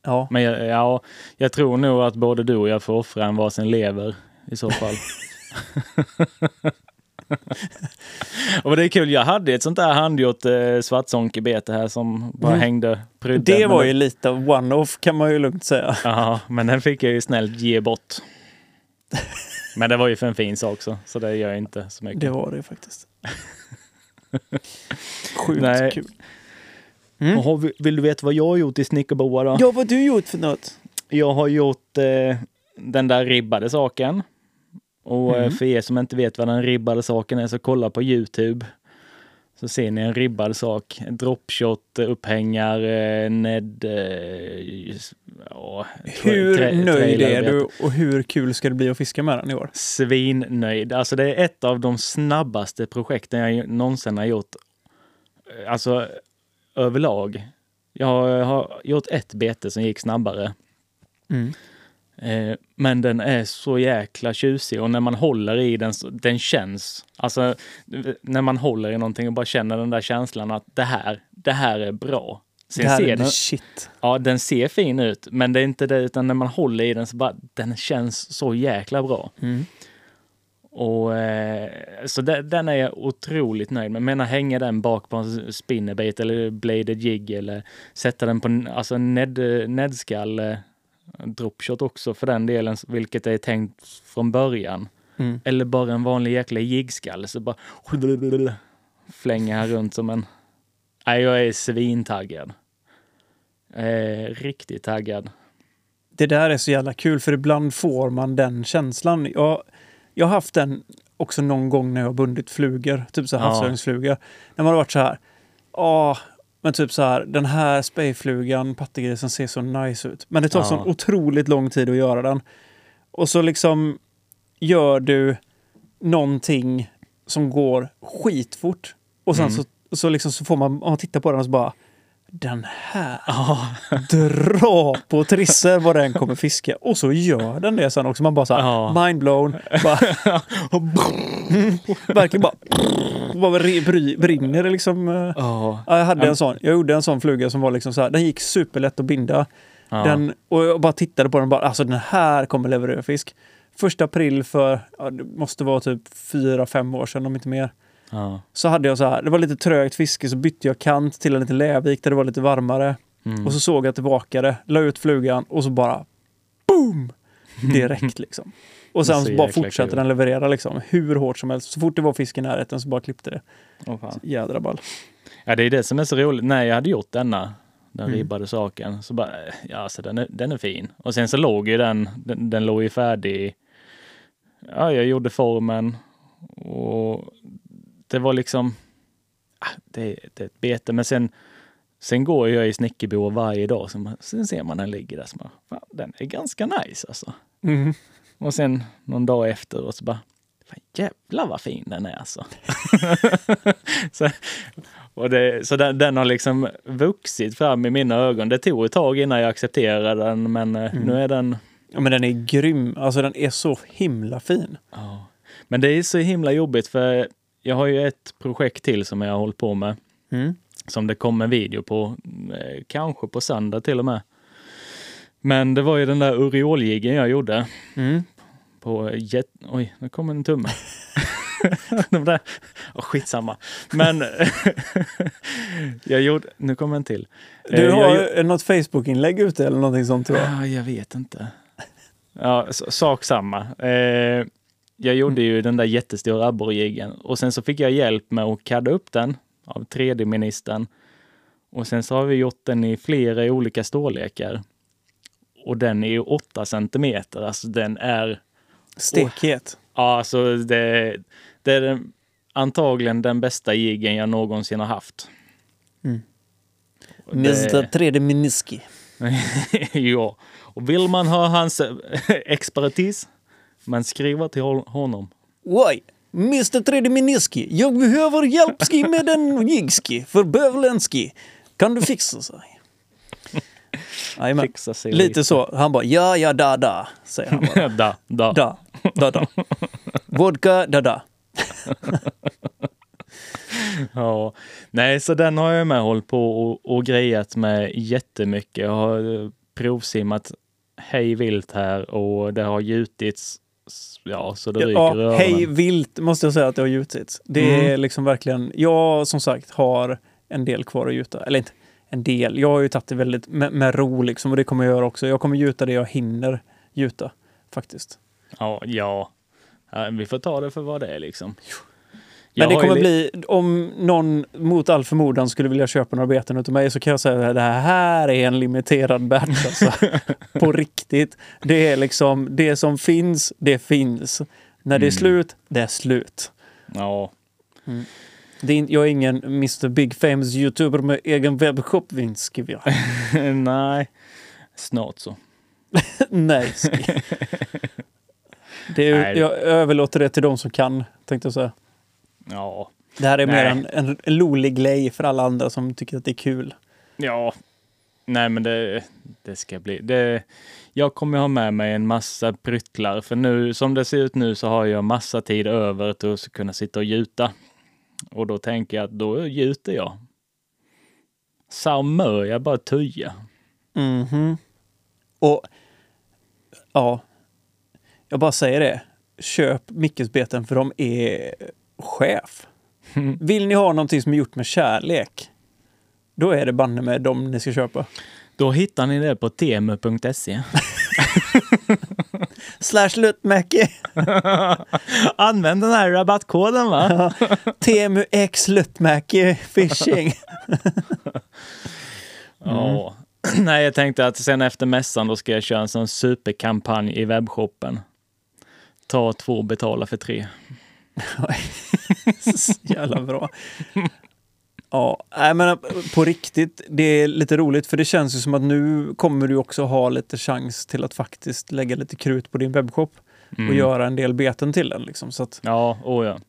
Ja, Men jag, ja, jag tror nog att både du och jag får offra en varsin lever i så fall. och det är kul, jag hade ett sånt där handgjort eh, svartsonkebete här som bara Mm. hängde prydde. det var ju lite av one-off kan man ju lugnt säga. Ja, men den fick jag ju snällt ge bort. Men det var ju för en fin sak så, så det gör jag inte så mycket. Det var det faktiskt. Sjukt Nej. kul. Mm. Vill- vill du veta vad jag har gjort i snickerboa då? Ja, vad har du gjort för något? Jag har gjort eh, den där ribbade saken. Och eh, Mm. för er som inte vet vad den ribbade saken är så kolla på Youtube. Så ser ni en ribbad sak. Dropshot, eh, upphängare, Ned... Eh, ja, Hur tra- nöjd är du och hur kul ska det bli att fiska med den i år? Svinnöjd. Alltså det är ett av de snabbaste projekten jag någonsin har gjort. Alltså överlag. Jag har gjort ett bete som gick snabbare. Mm. Eh, men den är så jäkla tjusig och när man håller i den, den känns. Alltså när man håller i någonting och bara känner den där känslan att det här, det här är bra. Sen Det här ser är den, shit. ja, den ser fin ut, men det är inte det, utan när man håller i den så bara, den känns så jäkla bra. Mm. Och, eh, så de, den är jag otroligt nöjd med. Menar hänga den bak på en spinnerbait eller bladed jig eller sätta den på alltså ned, eh, dropshot också för den delen, vilket är tänkt från början. Mm. Eller bara en vanlig jäkla jigskall så bara flänga här runt som en... Nej, jag är svintaggad. Eh, riktigt taggad. Det där är så jävla kul för ibland får man den känslan. Jag, jag har haft den också någon gång när jag har bundit flugor, typ så Ja. havsöringsflugor. När man har varit så här, ja, men typ så här, den här spejflugan, pattegrisen ser så nice ut. Men det tar Ja. så otroligt lång tid att göra den. Och så liksom gör du någonting som går skitfort. Och sen Mm. så, så, liksom, så får man, man tittar på den och så bara, den här dra på trisser vad den kommer fiska. Och så gör den det sen också. Man bara så här, Ja. mindblown. Bara, verkligen bara, bara brinner det liksom. Ja, jag hade en sån. Jag gjorde en sån fluga som var liksom så här. Den gick superlätt att binda. Den, och jag bara tittade på den och bara, alltså den här kommer leverera fisk. Första april för, ja, det måste vara typ fyra, fem år sedan om inte mer. Ja. Så hade jag så här, det var lite trögt fiske så bytte jag kant till en liten lävik där det var lite varmare. Mm. Och så såg jag tillbaka det, la ut flugan och så bara boom! Direkt liksom. Och sen Så bara fortsatte den leverera liksom. Hur hårt som helst. Så fort det var fisk i närheten så bara klippte det. Fan. Jädra ball. Ja, det är det som är så roligt. När jag hade gjort denna, den Mm. ribbade saken, så bara, ja, alltså den är, den är fin. Och sen så låg ju den, den, den låg ju färdig. Ja, jag gjorde formen och det var liksom, ah, det, det är ett bete. Men sen, sen går jag i snickerbo varje dag, så man, sen ser man den ligger där, så man, fan, den är ganska nice alltså. Mm. Och sen någon dag efter och så bara, Fan, jävlar vad fin den är alltså. så och det, så den, den har liksom vuxit fram i mina ögon. Det tog ett tag innan jag accepterade den, men eh, Mm. nu är den... Ja, men den är grym. Alltså den är så himla fin. Ja. Men det är så himla jobbigt för jag har ju ett projekt till som jag har hållit på med. Mm. som det kom en video på, eh, kanske på söndag till och med. Men det var ju den där Uriol-jiggen jag gjorde Mm. på jet... Oj, nu kom en tumme. De där... oh, skitsamma. Men jag gjorde... Nu kommer en till. Eh, Du jag har gjo- något Facebook-inlägg ute eller någonting sånt tror jag. Ah, jag vet inte. Ja, sak samma. Eh, jag gjorde ju den där jättestora abborrejiggen och sen så fick jag hjälp med att kadda upp den av 3D-ministern. Och sen så har vi gjort den i flera olika storlekar. Och den är ju 8 centimeter, alltså den är... Stekhet. Ja, alltså det, det är den, antagligen den bästa jiggen jag någonsin har haft. Mm. Mr 3D Miniski. ja, och vill man ha hans eh, expertis, man skriver till hon- honom. Oj! Mr 3D Miniski, jag behöver hjälpski med en jigski för bövlenski. Kan du fixa sig? Jajamän. Fixa sig Lite så. Han bara ja, ja, da, da, säger han bara. da, da. Da, da, da. Vodka, da, da. Ja. Nej, så den har jag med hållit på och, och grejat med jättemycket. Jag har eh, provsimmat hej vilt här och det har gjutits ja, så det ryker Ja, hej vilt måste jag säga att det har gjutits. Det är Mm. liksom verkligen, jag som sagt har en del kvar att gjuta. Eller inte en del, jag har ju tagit det väldigt med, med ro liksom och det kommer jag göra också. Jag kommer gjuta det jag hinner gjuta faktiskt. Ja. Ja, vi får ta det för vad det är liksom. Men det kommer li- bli, om någon mot all förmodan skulle vilja köpa några beten utav mig så kan jag säga att det här är en limiterad batch alltså. På riktigt. Det är liksom, det som finns, det finns. När det är Mm. slut, det är slut. Ja, Det är, jag är ingen Mr Big Famous YouTuber med egen webbshop, jag. nej. Snart så. Nej, det är, Nej. Jag överlåter det till de som kan, tänkte jag säga. Ja, Det här är mer Nej. en, en, en rolig grej för alla andra som tycker att det är kul. Ja, nej men det, det ska bli. Det, jag kommer ha med mig en massa pryttlar för nu som det ser ut nu så har jag massa tid över till att kunna sitta och gjuta. Och då tänker jag att då gjuter jag. Samör jag bara tuja. Mhm. Och ja, jag bara säger det. Köp Mickesbeten för de är chef. Vill ni ha någonting som är gjort med kärlek, då är det banne med dem ni ska köpa. Då hittar ni det på temu.se. Slash Luttmäki. Använd den här rabattkoden va? Temu X Luttmäki Fishing. Ja. Nej, jag tänkte att sen efter mässan då ska jag köra en sån superkampanj i webbshoppen. Ta två, betala för tre. Så Jävla bra. Ja, nej, men på riktigt, det är lite roligt för det känns ju som att nu kommer du också ha lite chans till att faktiskt lägga lite krut på din webbshop och Mm. göra en del beten till den. Liksom. Så att Ja, oh ja.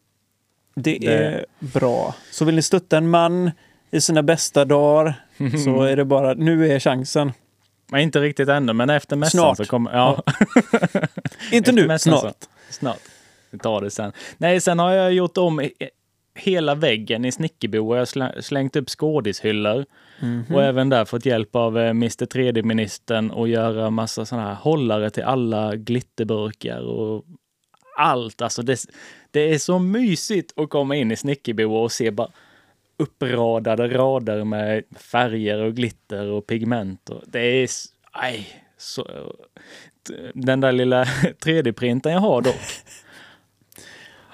det, Det- är bra. Så vill ni stötta en man i sina bästa dagar så är det bara, nu är chansen. Men inte riktigt ännu, men efter mässan Snart. så kommer... Ja, Inte Efter nu, mässan så- snart. Vi tar det sen. Nej, sen har jag gjort om hela väggen i Snickerbo och jag har slä- slängt upp skådishyllor. Mhm. Och även där fått hjälp av eh, Mr 3D-ministern att göra massa sådana här hållare till alla glitterburkar och allt. Alltså det, det är så mysigt att komma in i Snickerbo och se bara uppradade rader med färger och glitter och pigment. Och det är... Aj, så, den där lilla 3D-printen jag har dock.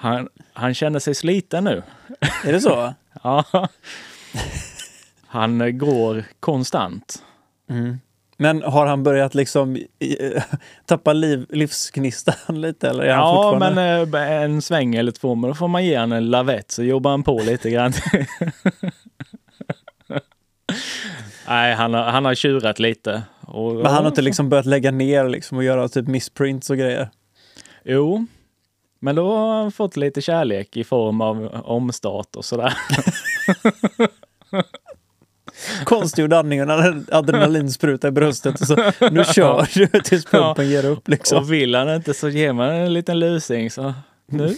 Han, han känner sig sliten nu. Är det så? Ja. Han eh, går konstant. Mm. Men har han börjat liksom tappa liv, livsgnistan lite? Eller är han Ja, fortfarande... men eh, en sväng eller två, men då får man ge honom en lavett så jobbar han på lite grann. Nej, han har, han har tjurat lite. Och, Men han har inte liksom börjat lägga ner liksom och göra typ missprints och grejer? Jo, Men då har han fått lite kärlek i form av omstart och sådär. Konstgjord andning och en adrenalinspruta i bröstet. Och så, nu kör du tills pumpen ger upp liksom. Och vill han inte så ger man en liten lusing så nu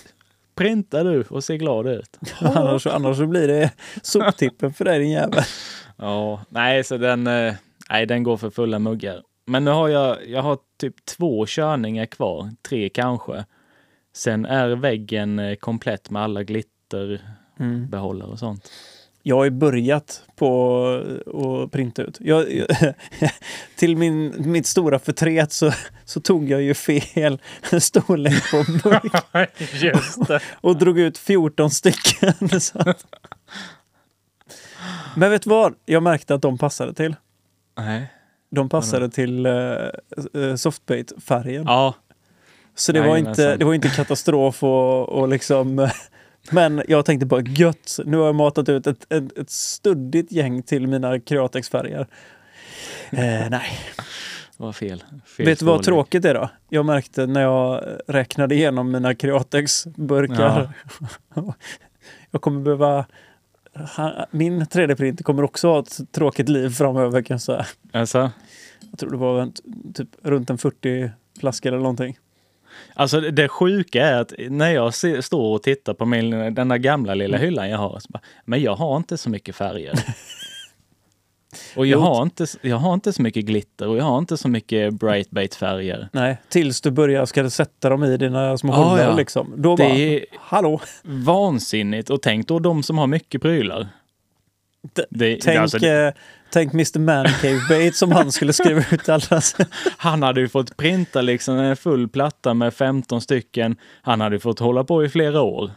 printar du och ser glad ut. Annars, annars så blir det soptippen för dig din jävel. Ja, nej, så den, eh, nej, den går för fulla muggar. Men nu har jag, jag har typ två körningar kvar, tre kanske. Sen är väggen eh, komplett med alla glitterbehållare och sånt. Jag har ju börjat på att printa ut. Jag, till min, mitt stora förtret så, så tog jag ju fel storlek på burk det. och drog ut 14 stycken. Att- Men vet du vad? Jag märkte att de passade till. Nej. De passade till uh, softbait-färgen. Ja, Så det var, inte, det var inte katastrof och, och liksom... Men jag tänkte bara gött, nu har jag matat ut ett, ett, ett studdigt gäng till mina Createx-färger. Eh, nej, det var fel. fel vet du vad tråkigt är då? Jag märkte när jag räknade igenom mina Createx-burkar. jag kommer behöva... Min 3D-printer kommer också ha ett tråkigt liv framöver kan jag säga. Alltså, Jag tror det var typ runt en 40 flaskor eller någonting. Alltså det sjuka är att när jag se, står och tittar på min, den där gamla lilla hyllan jag har, så bara, men jag har inte så mycket färger. och jag har, inte, jag har inte så mycket glitter och jag har inte så mycket bright färger Nej, tills du börjar ska du sätta dem i dina små Ah, ja. liksom. Då Det bara, är- hallå! Vansinnigt! Och tänk då de som har mycket prylar. Det, Tänk, alltså, eh, tänk Mr Mancave Bait som han skulle skriva ut alla. Han hade ju fått printa liksom en full platta med 15 stycken. Han hade ju fått hålla på i flera år.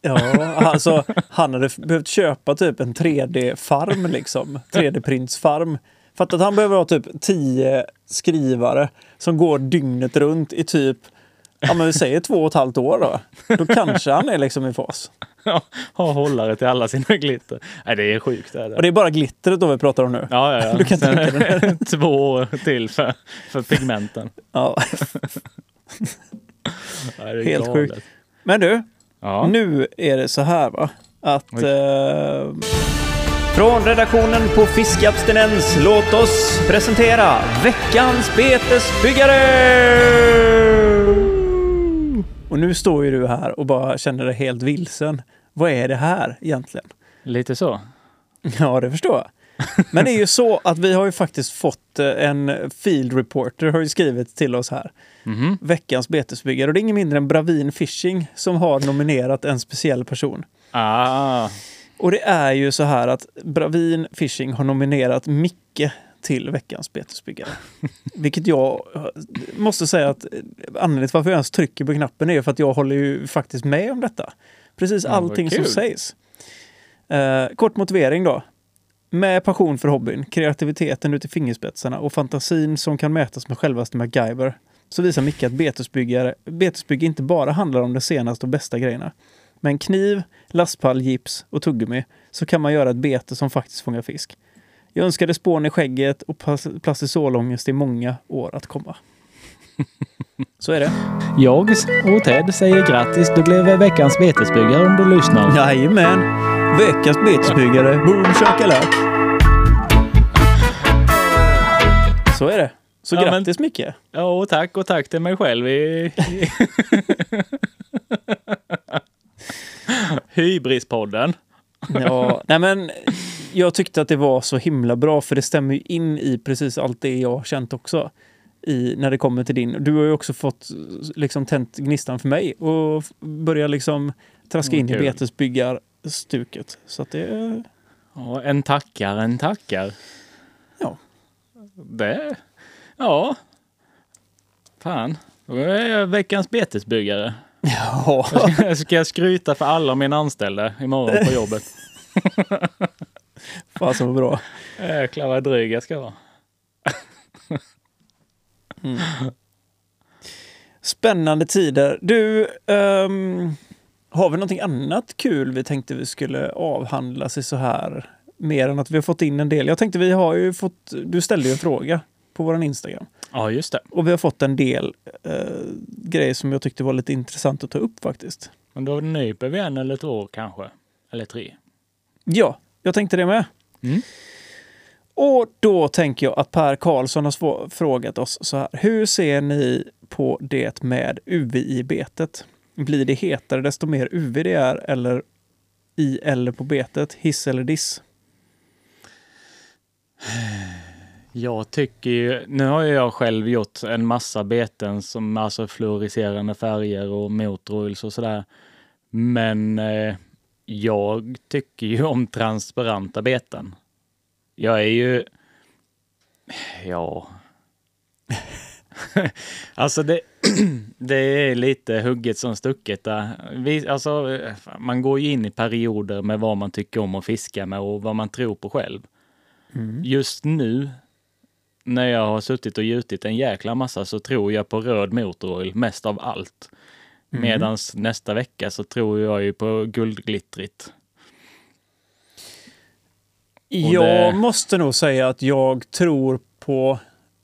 Ja, alltså han hade behövt köpa typ en 3D-farm liksom. 3D-printsfarm. Fatta att han behöver ha typ 10 skrivare som går dygnet runt i typ, ja men vi säger två och ett halvt år då. Då kanske han är liksom i fas. ha hållare till alla sina glitter. Nej, det är sjukt. Det är det. Och det är bara glittret då vi pratar om nu. Ja, ja, ja. Du kan Sen tänka dig det. två år till för, för pigmenten. Ja. Ja, det är Helt galet. sjukt. Men du, Ja. Nu är det så här va, att eh, från redaktionen på Fiskabstinens, låt oss presentera veckans betesbyggare! Och nu står ju du här och bara känner dig helt vilsen. Vad är det här egentligen? Lite så. Ja, det förstår jag. Men det är ju så att vi har ju faktiskt fått eh, en field reporter har ju skrivit till oss här. Mhm. Veckans betesbyggare. Och det är ingen mindre än Bravin Fishing som har nominerat en speciell person. Ah, Och det är ju så här att Bravin Fishing har nominerat Micke till veckans betesbyggare. Vilket jag måste säga att anledningen till varför jag ens trycker på knappen är för att jag håller ju faktiskt med om detta. Precis Ja, allting som sägs. Eh, kort motivering då. Med passion för hobbyn, kreativiteten ut i fingerspetsarna och fantasin som kan mätas med självaste MacGyver så visar Micke att betesbyggare, betesbygge inte bara handlar om de senaste och bästa grejerna. Med en kniv, lastpall, gips och tuggummi så kan man göra ett bete som faktiskt fångar fisk. Jag önskar dig spån i skägget och plas- plastisolångest i många år att komma. Så är det. jag och Ted säger grattis. Du blev veckans betesbyggare om du lyssnar. Jajamän! Veckans betesbyggare. Boom shakalak! Så är det. Så Ja, men- grattis Micke! Ja, och tack och tack till mig själv. I... Hybrispodden. Ja, nej men jag tyckte att det var så himla bra för det stämmer ju in i precis allt det jag har känt också. I, när det kommer till din. Du har ju också fått liksom tänt gnistan för mig och f- börja liksom traska in i Kul. betesbyggarstuket. Så att det... Ja, en tackar, en tackar. Ja. Det... Ja. Fan. Då är jag veckans betesbyggare. Ja, Ska jag skryta för alla mina anställda imorgon på jobbet? fasen vad bra. Jäklar vad dryg jag ska vara. Spännande tider. Du, ehm, har vi någonting annat kul vi tänkte vi skulle avhandla sig så här? Mer än att vi har fått in en del. Jag tänkte vi har ju fått, du ställde ju en fråga på våran Instagram. Ja, just det. Och vi har fått en del eh, grej som jag tyckte var lite intressant att ta upp faktiskt. Men då nyper vi en eller två kanske. Eller tre. Ja, jag tänkte det med. Mm. Och då tänker jag att Per Karlsson har frågat oss så här. Hur ser ni på det med UV i betet? Blir det hetare desto mer UV det är eller i eller på betet? Hiss eller diss? Jag tycker ju, nu har jag själv gjort en massa beten som alltså fluoriserande färger och motoroils och sådär. Men eh, jag tycker ju om transparenta beten. Jag är ju, ja. alltså det, det är lite hugget som stucket där. Vi, alltså, man går ju in i perioder med vad man tycker om att fiska med och vad man tror på själv. Just nu när jag har suttit och gjutit en jäkla massa så tror jag på röd motoroil mest av allt. Medans nästa vecka så tror jag ju på guldglittrigt. Jag det- måste nog säga att jag tror på...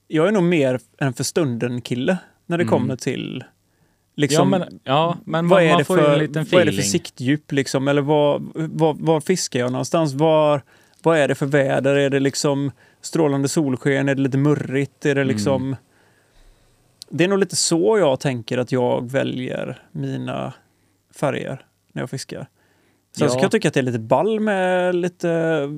Jag är nog mer en för stunden-kille när det Mm. kommer till... Liksom, ja, men, ja, men vad, är det för, vad är det för siktdjup liksom? Eller var, var, var fiskar jag någonstans? Var, vad är det för väder? Är det liksom strålande solsken? Är det lite murrigt? Är det Mm. Det är nog lite så jag tänker att jag väljer mina färger när jag fiskar. Sen så Ja. kan jag tycka att det är lite ball med lite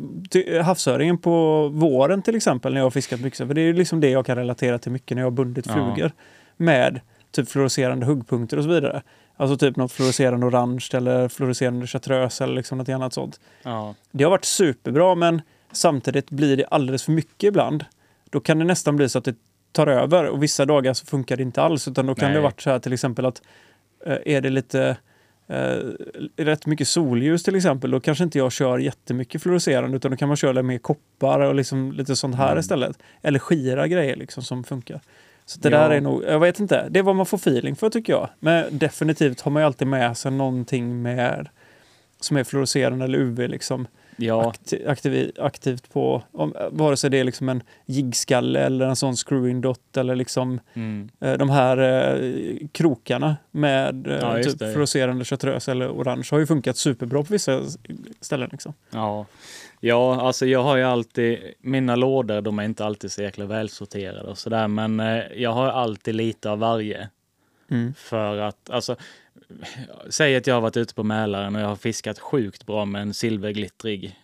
havsöringen på våren till exempel när jag har fiskat mycket. För det är liksom det jag kan relatera till mycket när jag har bundit Ja. flugor med typ fluorescerande huggpunkter och så vidare. Alltså typ något fluorescerande orange eller fluorescerande chartreuse eller liksom något annat sånt. Ja, Det har varit superbra men samtidigt blir det alldeles för mycket ibland. Då kan det nästan bli så att det tar över och vissa dagar så funkar det inte alls utan då kan Nej. det varit så här till exempel att eh, är det lite eh, rätt mycket solljus till exempel då kanske inte jag kör jättemycket fluorescerande utan då kan man köra mer koppar och liksom lite sånt här Mm. istället. Eller skira grejer liksom som funkar. Så det Ja. där är nog, jag vet inte, det är vad man får feeling för tycker jag. Men definitivt har man ju alltid med sig någonting med som är fluorescerande eller UV liksom ja, akti- aktiv, aktivt på, om, vare sig det är liksom en jiggskalle eller en sån screwing dot eller liksom mm, eh, de här eh, krokarna med eh, Ja, typ det. fluorescerande chartreuse eller orange har ju funkat superbra på vissa ställen. Liksom. ja. Ja, alltså jag har ju alltid, mina lådor de är inte alltid så jäkla välsorterade och sådär, men eh, jag har alltid lite av varje. Mm. För att, alltså, säg att jag har varit ute på Mälaren och jag har fiskat sjukt bra med en silverglittrig.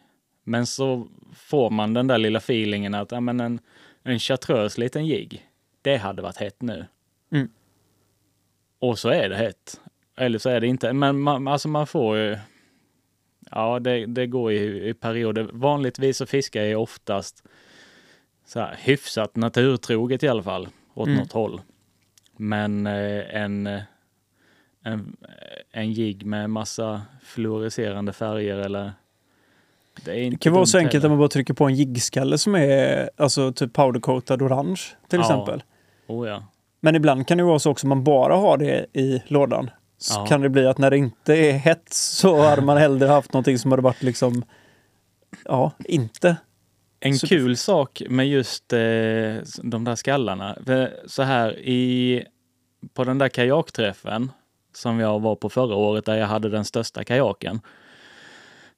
Men så får man den där lilla feelingen att ja, men en, en chartreuse liten jigg, det hade varit hett nu. Mm. Och så är det hett. Eller så är det inte. Men man, alltså man får ju... Ja, det, det går i, i perioder. Vanligtvis så fiskar jag oftast så här, hyfsat naturtroget i alla fall, åt Mm. något håll. Men eh, en, eh, en, en jigg med massa fluorescerande färger eller... Det, Det kan vara så enkelt heller. att man bara trycker på en jiggskalle som är alltså typ powdercoatad orange till Ja. exempel. Oh, ja. Men ibland kan det vara så också att man bara har det i lådan. Så Ja. kan det bli att när det inte är hett så hade man hellre haft någonting som hade varit liksom, ja, inte. En Super- kul sak med just eh, de där skallarna. Så här i, på den där kajakträffen som jag var på förra året där jag hade den största kajaken.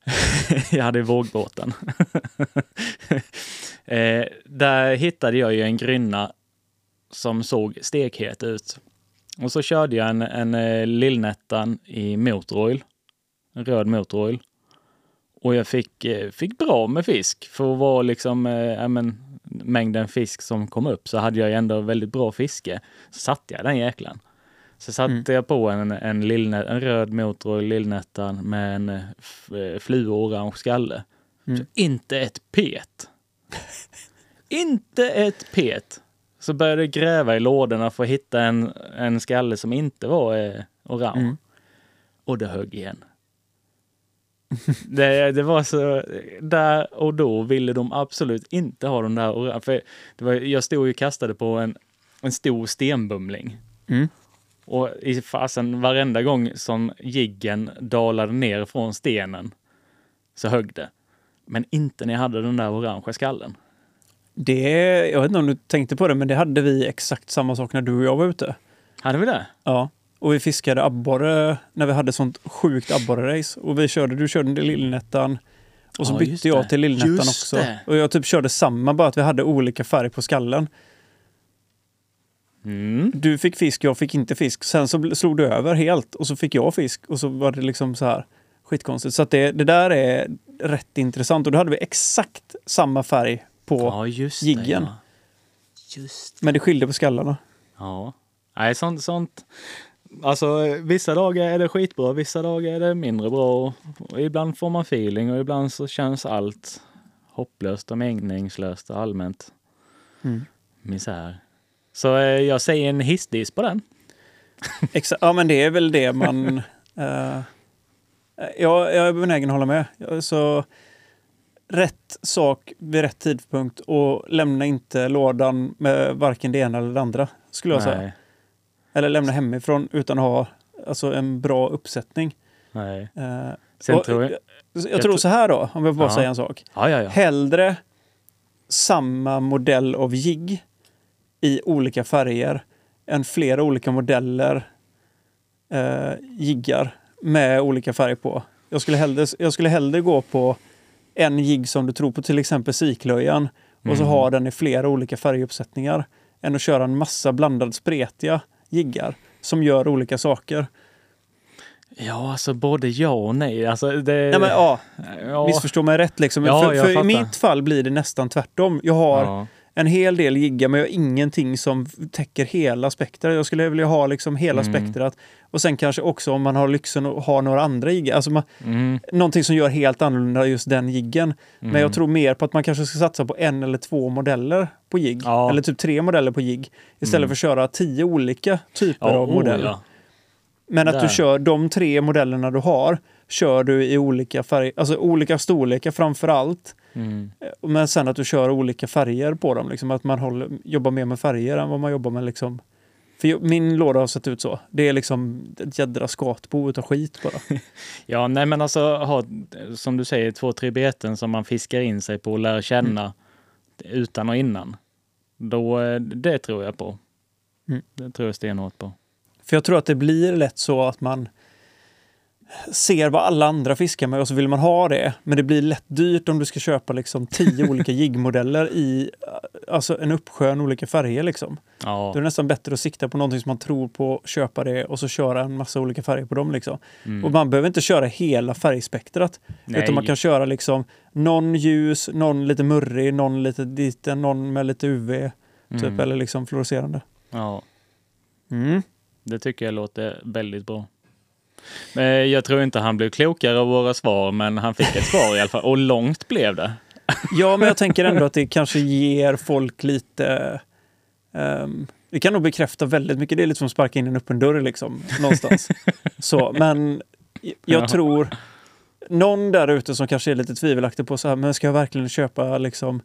jag hade vågbåten. eh, där hittade jag ju en grynna som såg stekhet ut. Och så körde jag en, en eh, i motoroil. En röd motoroil. Och jag fick, eh, fick bra med fisk. För att vara liksom, eh, men, mängden fisk som kom upp så hade jag ju ändå väldigt bra fiske. Så satte jag den jäkeln. Så satte Mm. jag på en, en, lillnä, en röd motor i lillnättan med en eh, eh, fluo-orange skalle. Mm. Så inte ett pet. inte ett pet. Så började jag gräva i lådorna för att hitta en, en skalle som inte var eh, orange. Mm. Och det högg igen. det, det var så, där och då ville de absolut inte ha den där orange. För det var, jag stod ju och kastade på en, en stor stenbumling. Mm. Och i fasen varenda gång som jiggen dalade ner från stenen så högg det. Men inte när jag hade den där orangea skallen. Det, jag vet inte om du tänkte på det, men det hade vi exakt samma sak när du och jag var ute. Hade vi det? Ja. Och vi fiskade abborre när vi hade sånt sjukt abborre-race. Och vi körde, du körde till Lillnättan. Och så Ja, bytte jag till Lillnättan också. det. Och jag typ körde samma, bara att vi hade olika färg på skallen. Mm. Du fick fisk, jag fick inte fisk. Sen så slog du över helt och så fick jag fisk. Och så var det liksom så här skitkonstigt. Så det, det där är rätt intressant. Och då hade vi exakt samma färg på, Ja, just jiggen. Ja. Men det skilde på skallarna. Ja. Nej, sånt, sånt. Alltså, vissa dagar är det skitbra, vissa dagar är det mindre bra. Och ibland får man feeling och ibland så känns allt hopplöst och meningslöst och allmänt Mm. misär. Så eh, jag säger en hissdiss på den. Exa- ja, men det är väl det man... eh, jag, jag är benägen att hålla med. Så rätt sak vid rätt tidpunkt och lämna inte lådan med varken det ena eller det andra, skulle jag säga. Nej, Eller lämna hemifrån utan att ha alltså, en bra uppsättning. nej. Eh, Sen och, tror jag... jag, jag tror tror- så här då, om jag bara Ja. säger en sak. Ja, ja, ja. Hellre samma modell av jigg i olika färger än flera olika modeller eh, jiggar med olika färg på. Jag skulle, hellre, jag skulle hellre gå på en jigg som du tror på, till exempel siklöjan, och så Mm. ha den i flera olika färguppsättningar än att köra en massa blandade spretiga jiggar som gör olika saker. Ja, alltså både ja och nej. Alltså, det... Nej, men, ja, ja. Missförstå mig rätt. Liksom. Ja, för för i mitt fall blir det nästan tvärtom. Jag har Ja. En hel del jiggar men jag har ingenting som täcker hela spektrat. Jag skulle vilja ha liksom hela Mm. spektrat. Och sen kanske också om man har lyxen att ha några andra jiggar. Alltså man, Mm, någonting som gör helt annorlunda just den jiggen. Men mm. jag tror mer på att man kanske ska satsa på en eller två modeller på jigg. Ja. Eller typ tre modeller på jigg. Istället Mm. för att köra tio olika typer ja, av oh, modeller. ja. Men att Där. du kör de tre modellerna du har, kör du i olika färger, alltså olika storlekar framför allt. Mm. Men sen att du kör olika färger på dem. Liksom att man håller, jobbar mer med färger än vad man jobbar med liksom... För min låda har sett ut så. Det är liksom ett jädra skatbo utav skit bara. Ja, nej men alltså ha, som du säger, två, tre beten som man fiskar in sig på och lär känna utan och innan. Då, eh, det tror jag på. Mm. Det tror jag stenhårt på. För jag tror att det blir lätt så att man ser vad alla andra fiskar med och så vill man ha det. Men det blir lätt dyrt om du ska köpa liksom tio olika jiggmodeller i alltså en uppsjö olika färger. Liksom. Ja, Då är det nästan bättre att sikta på någonting som man tror på, köpa det och så köra en massa olika färger på dem. Liksom. mm. Och man behöver inte köra hela färgspektrat. Nej. Utan man kan köra liksom någon ljus, någon lite murrig, någon lite liten, någon med lite UV. Typ, Mm. eller liksom fluorescerande. Ja, Mm. det tycker jag låter väldigt bra. Men jag tror inte han blev klokare av våra svar, men han fick ett svar i alla fall. Och långt blev det. Ja, men jag tänker ändå att det kanske ger folk lite... ehm, det kan nog bekräfta väldigt mycket. Det är lite som att sparka in en öppen dörr liksom, någonstans. Så, men jag Ja. tror någon där ute som kanske är lite tvivelaktig på så här, men ska jag verkligen köpa liksom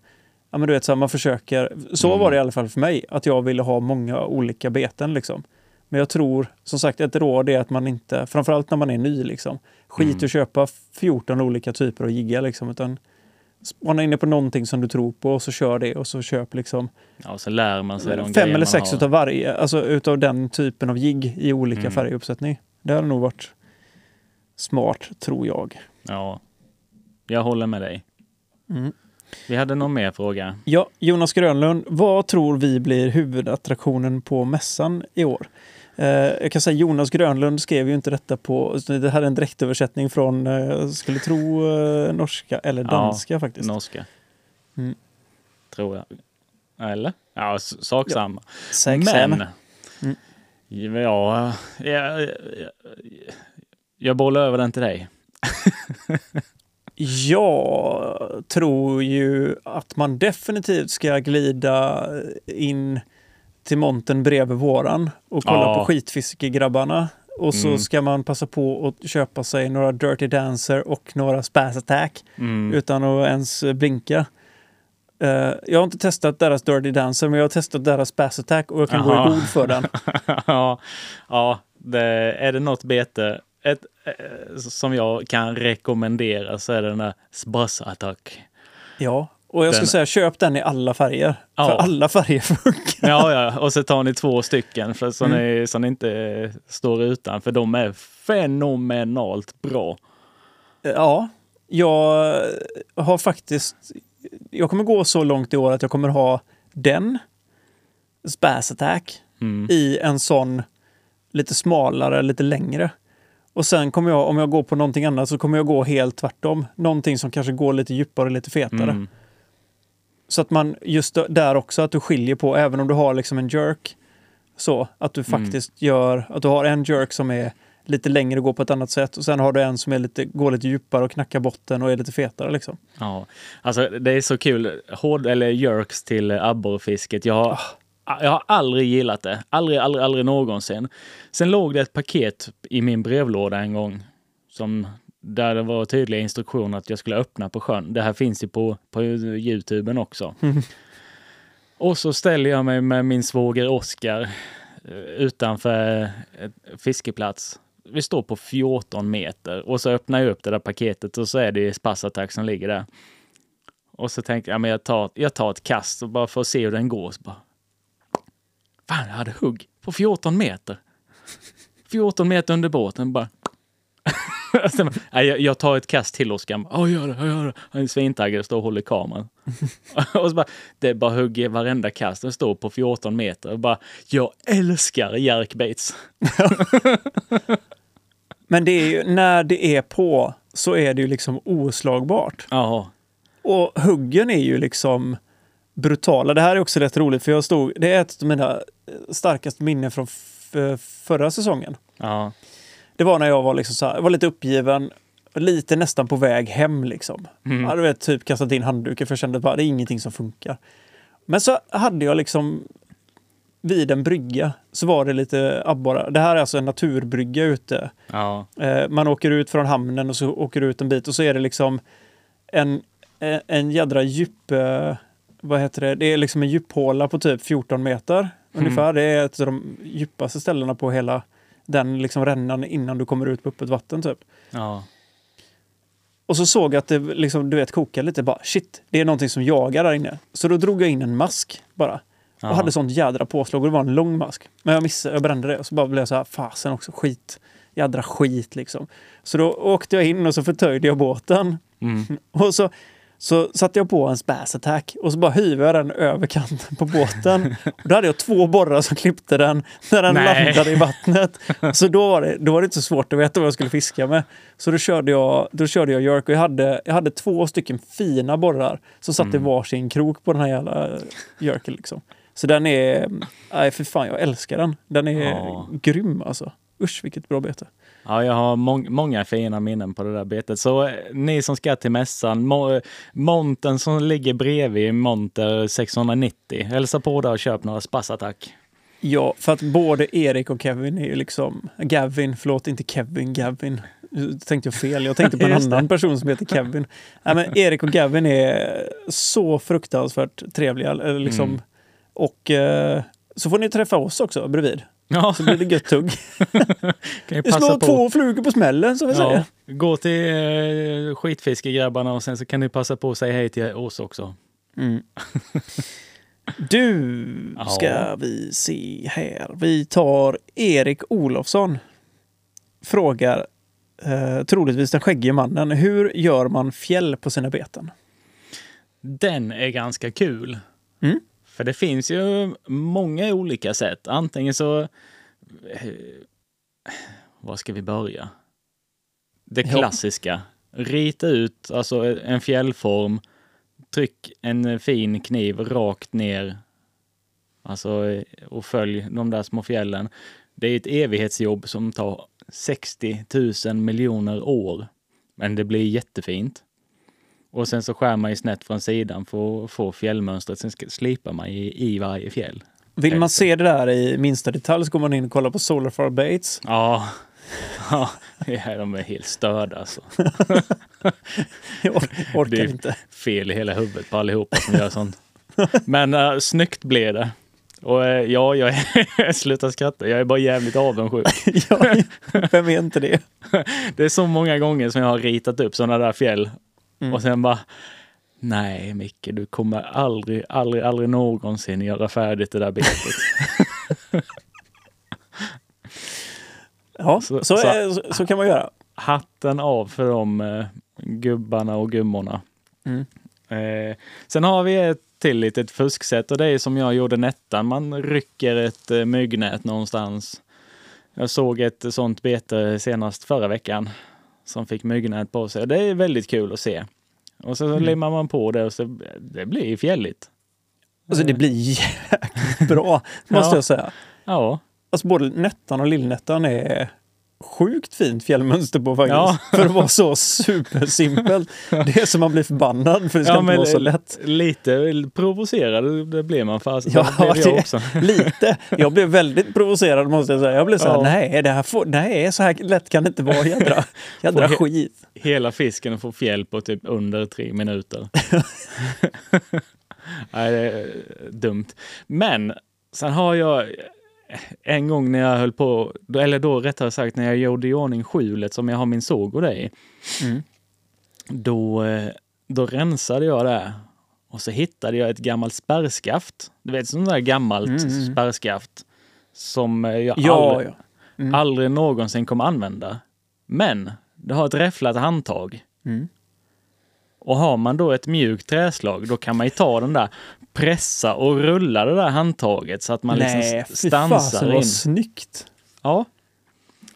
Ja men du vet, så här, man försöker. Så Mm. var det i alla fall för mig, att jag ville ha många olika beten liksom. Men jag tror, som sagt, ett råd är att man inte, framförallt när man är ny, liksom, skit Mm. att köpa 14 olika typer av jiggar liksom, utan spana inne på någonting som du tror på och så kör det och så köp liksom Ja, och så lär man sig de fem eller sex utav varje, alltså utav den typen av jigg i olika Mm. färguppsättning. Det hade nog varit smart, tror jag. Ja, jag håller med dig. Mm. Vi hade någon mer fråga. Ja, Jonas Grönlund, vad tror vi blir huvudattraktionen på mässan i år? Eh, jag kan säga Jonas Grönlund skrev ju inte detta på, det här är en direktöversättning från, eh, jag skulle tro eh, norska eller Ja, danska faktiskt. Norska. Mm. Tror jag. Eller? Ja, sak samma. Säg- Men, säg Mm. ja, jag, jag, jag bollar över den till dig. Jag tror ju att man definitivt ska glida in till montern bredvid våran och kolla Ja. på skitfiskegrabbarna. Och så Mm. ska man passa på att köpa sig några Dirty Dancer och några Spaz Attack Mm. utan att ens blinka. Eh, jag har inte testat deras Dirty Dancer men jag har testat deras Spaz Attack och jag kan gå Jaha. i god för den. ja, ja det, är det något bete ett, eh, som jag kan rekommendera så är det den där Sbass Attack. Ja, Och jag skulle Den- säga köp den i alla färger. Ja. För alla färger funkar. Ja, ja, och så tar ni två stycken för så, Mm. ni, så ni inte står utan, för de är fenomenalt bra. Ja, jag har faktiskt... Jag kommer gå så långt i år att jag kommer ha den, Spaz Attack, Mm. i en sån lite smalare, lite längre. Och sen kommer jag, om jag går på någonting annat, så kommer jag gå helt tvärtom. Någonting som kanske går lite djupare lite fetare. Mm. Så att man just där också, att du skiljer på, även om du har liksom en jerk, så att du Mm. faktiskt gör, att du har en jerk som är lite längre och går på ett annat sätt och sen har du en som är lite, går lite djupare och knackar botten och är lite fetare liksom. Ja, alltså det är så kul. Hård, eller jerks till abborrfisket. Jag har, jag har aldrig gillat det. Aldrig, aldrig, aldrig någonsin. Sen låg det ett paket i min brevlåda en gång som där det var tydliga instruktioner att jag skulle öppna på sjön. Det här finns ju på, på Youtuben också. Och så ställer jag mig med min svåger Oskar eh, utanför fiskeplats. Vi står på 14 meter och så öppnar jag upp det där paketet och så är det Spassattack som ligger där. Och så tänkte jag, men jag tar, jag tar ett kast och bara för att se hur den går. Så bara, Fan, jag hade hugg på 14 meter. 14 meter under båten bara. Jag, jag tar ett kast till Oskar. Ja, gör det, gör det. Han är svintaggad och står och håller kameran. och så bara, det är bara hugg i varenda kast. Den står på 14 meter. Och bara, jag älskar jerkbaits. Men det är ju, när det är på så är det ju liksom oslagbart. Ja, Och huggen är ju liksom brutala. Det här är också rätt roligt för jag stod, det är ett av mina starkaste minnen från förra säsongen. ja, Det var när jag var, liksom så här, var lite uppgiven, lite nästan på väg hem. Liksom. Mm. Jag hade vet, typ kastat in handduken för jag kände att det är ingenting som funkar. Men så hade jag liksom vid en brygga så var det lite abborrar. Det här är alltså en naturbrygga ute. ja, Eh, man åker ut från hamnen och så åker ut en bit och så är det liksom en, en, en jädra djup... Eh, vad heter det? Det är liksom en djuphåla på typ 14 meter ungefär. Det är ett av de djupaste ställena på hela den liksom rännan innan du kommer ut på öppet vatten typ. ja. Och så såg jag att det liksom, du vet, kokade lite. Bara, shit, det är någonting som jagar där inne. Så då drog jag in en mask bara. Och hade sånt jädra påslag och det var en lång mask. Men jag missade, jag brände det och så bara blev jag så här, fasen också, skit. Jädra skit liksom. Så då åkte jag in och så förtöjde jag båten. Mm. Och så, så satte jag på en spaz attack och så bara hyvade jag den över kanten på båten. Och då hade jag två borrar som klippte den när den Nej. landade i vattnet. Så då var, det, då var det inte så svårt att veta vad jag skulle fiska med. Så då körde jag, då körde jag jerk och jag hade, jag hade två stycken fina borrar som satt i varsin krok på den här jävla jerken. Liksom. Så den är, nej för fan jag älskar den. Den är Ja. grym alltså. Usch vilket bra bete. Ja, jag har mång- många fina minnen på det där betet. Så eh, ni som ska till mässan, mo- monten som ligger bredvid monter 690, hälsa på där och köp några spassattack. Ja, för att både Erik och Kevin är ju liksom... Gavin, förlåt, inte Kevin, Gavin. Nu tänkte jag fel. Jag tänkte på en annan person som heter Kevin. Nej, men Erik och Gavin är så fruktansvärt trevliga. Liksom, Mm. Och eh, så får ni träffa oss också bredvid. Ja, Så blir det gött tugg. kan Vi slår på. två flugor på smällen, som vi Ja, säger. gå till eh, skitfiskegrabbarna och sen så kan ni passa på att säga hej till oss också. Mm. Du, Ja. ska vi se här. Vi tar Erik Olofsson. Frågar, eh, troligtvis den skäggige mannen, hur gör man fjäll på sina beten? Den är ganska kul. Mm. För det finns ju många olika sätt. Antingen så... eh, Var ska vi börja? Det klassiska. Rita ut alltså en fjällform. Tryck en fin kniv rakt ner. Alltså, eh, och följ de där små fjällen. Det är ett evighetsjobb som tar 60 000 miljoner år. Men det blir jättefint. Och sen så skär man ju snett från sidan för att få fjällmönstret. Sen slipar man i, i varje fjäll. Vill man se det där i minsta detalj så går man in och kollar på Solarfar Baits. Ja, ja ja, de är helt störda alltså. Jag or- orkar Det är- inte. Fel i hela huvudet på allihopa som gör sånt. Men uh, snyggt blev det. Och eh, ja, jag är, sluta skratta. Jag är bara jävligt avundsjuk. Ja, Vem är inte det? Det är så många gånger som jag har ritat upp sådana där fjäll Mm. och sen bara Nej, Micke, du kommer aldrig, aldrig, aldrig någonsin göra färdigt det där betet. Ja, Så- så, så- så kan man göra. Hatten av för de eh, gubbarna och gummorna. Mm. Eh, sen har vi ett till litet fusksätt och det är som jag gjorde Nettan. Man rycker ett eh, myggnät någonstans. Jag såg ett sånt bete senast förra veckan som fick myggnät på sig. Och det är väldigt kul att se. Och så Mm. limmar man på det och så det blir fjälligt. Alltså det blir jäkligt bra, måste Ja. jag säga. Ja, Alltså både Nettan och Lillnettan är sjukt fint fjällmönster på faktiskt. Ja. För att vara så supersimpelt. Det är som man blir förbannad för det ska Ja, inte vara så lätt. lite provocerad det blir man fast. Ja, det blev jag också. Lite. Jag blev väldigt provocerad måste jag säga. Jag blev så här, Ja. nej, det här får, nej, så här lätt kan det inte vara. Jädra, jädra Får- skit. Hela fisken får fjäll på typ under tre minuter. Nej, det är dumt. Men sen har jag en gång när jag höll på, eller då rättare sagt när jag gjorde i ordning skjulet som jag har min såg i. Mm. Då, eh, då rensade jag det. Och så hittade jag ett gammalt spärrskaft. Du vet, sånt där gammalt Mm, mm. spärrskaft. Som jag Ja, aldrig, ja. Mm. aldrig någonsin kommer använda. Men det har ett räfflat handtag. Mm. Och har man då ett mjukt träslag, då kan man ju ta den där, pressa och rulla det där handtaget så att man nej, liksom stansar fasen in. snyggt. Ja.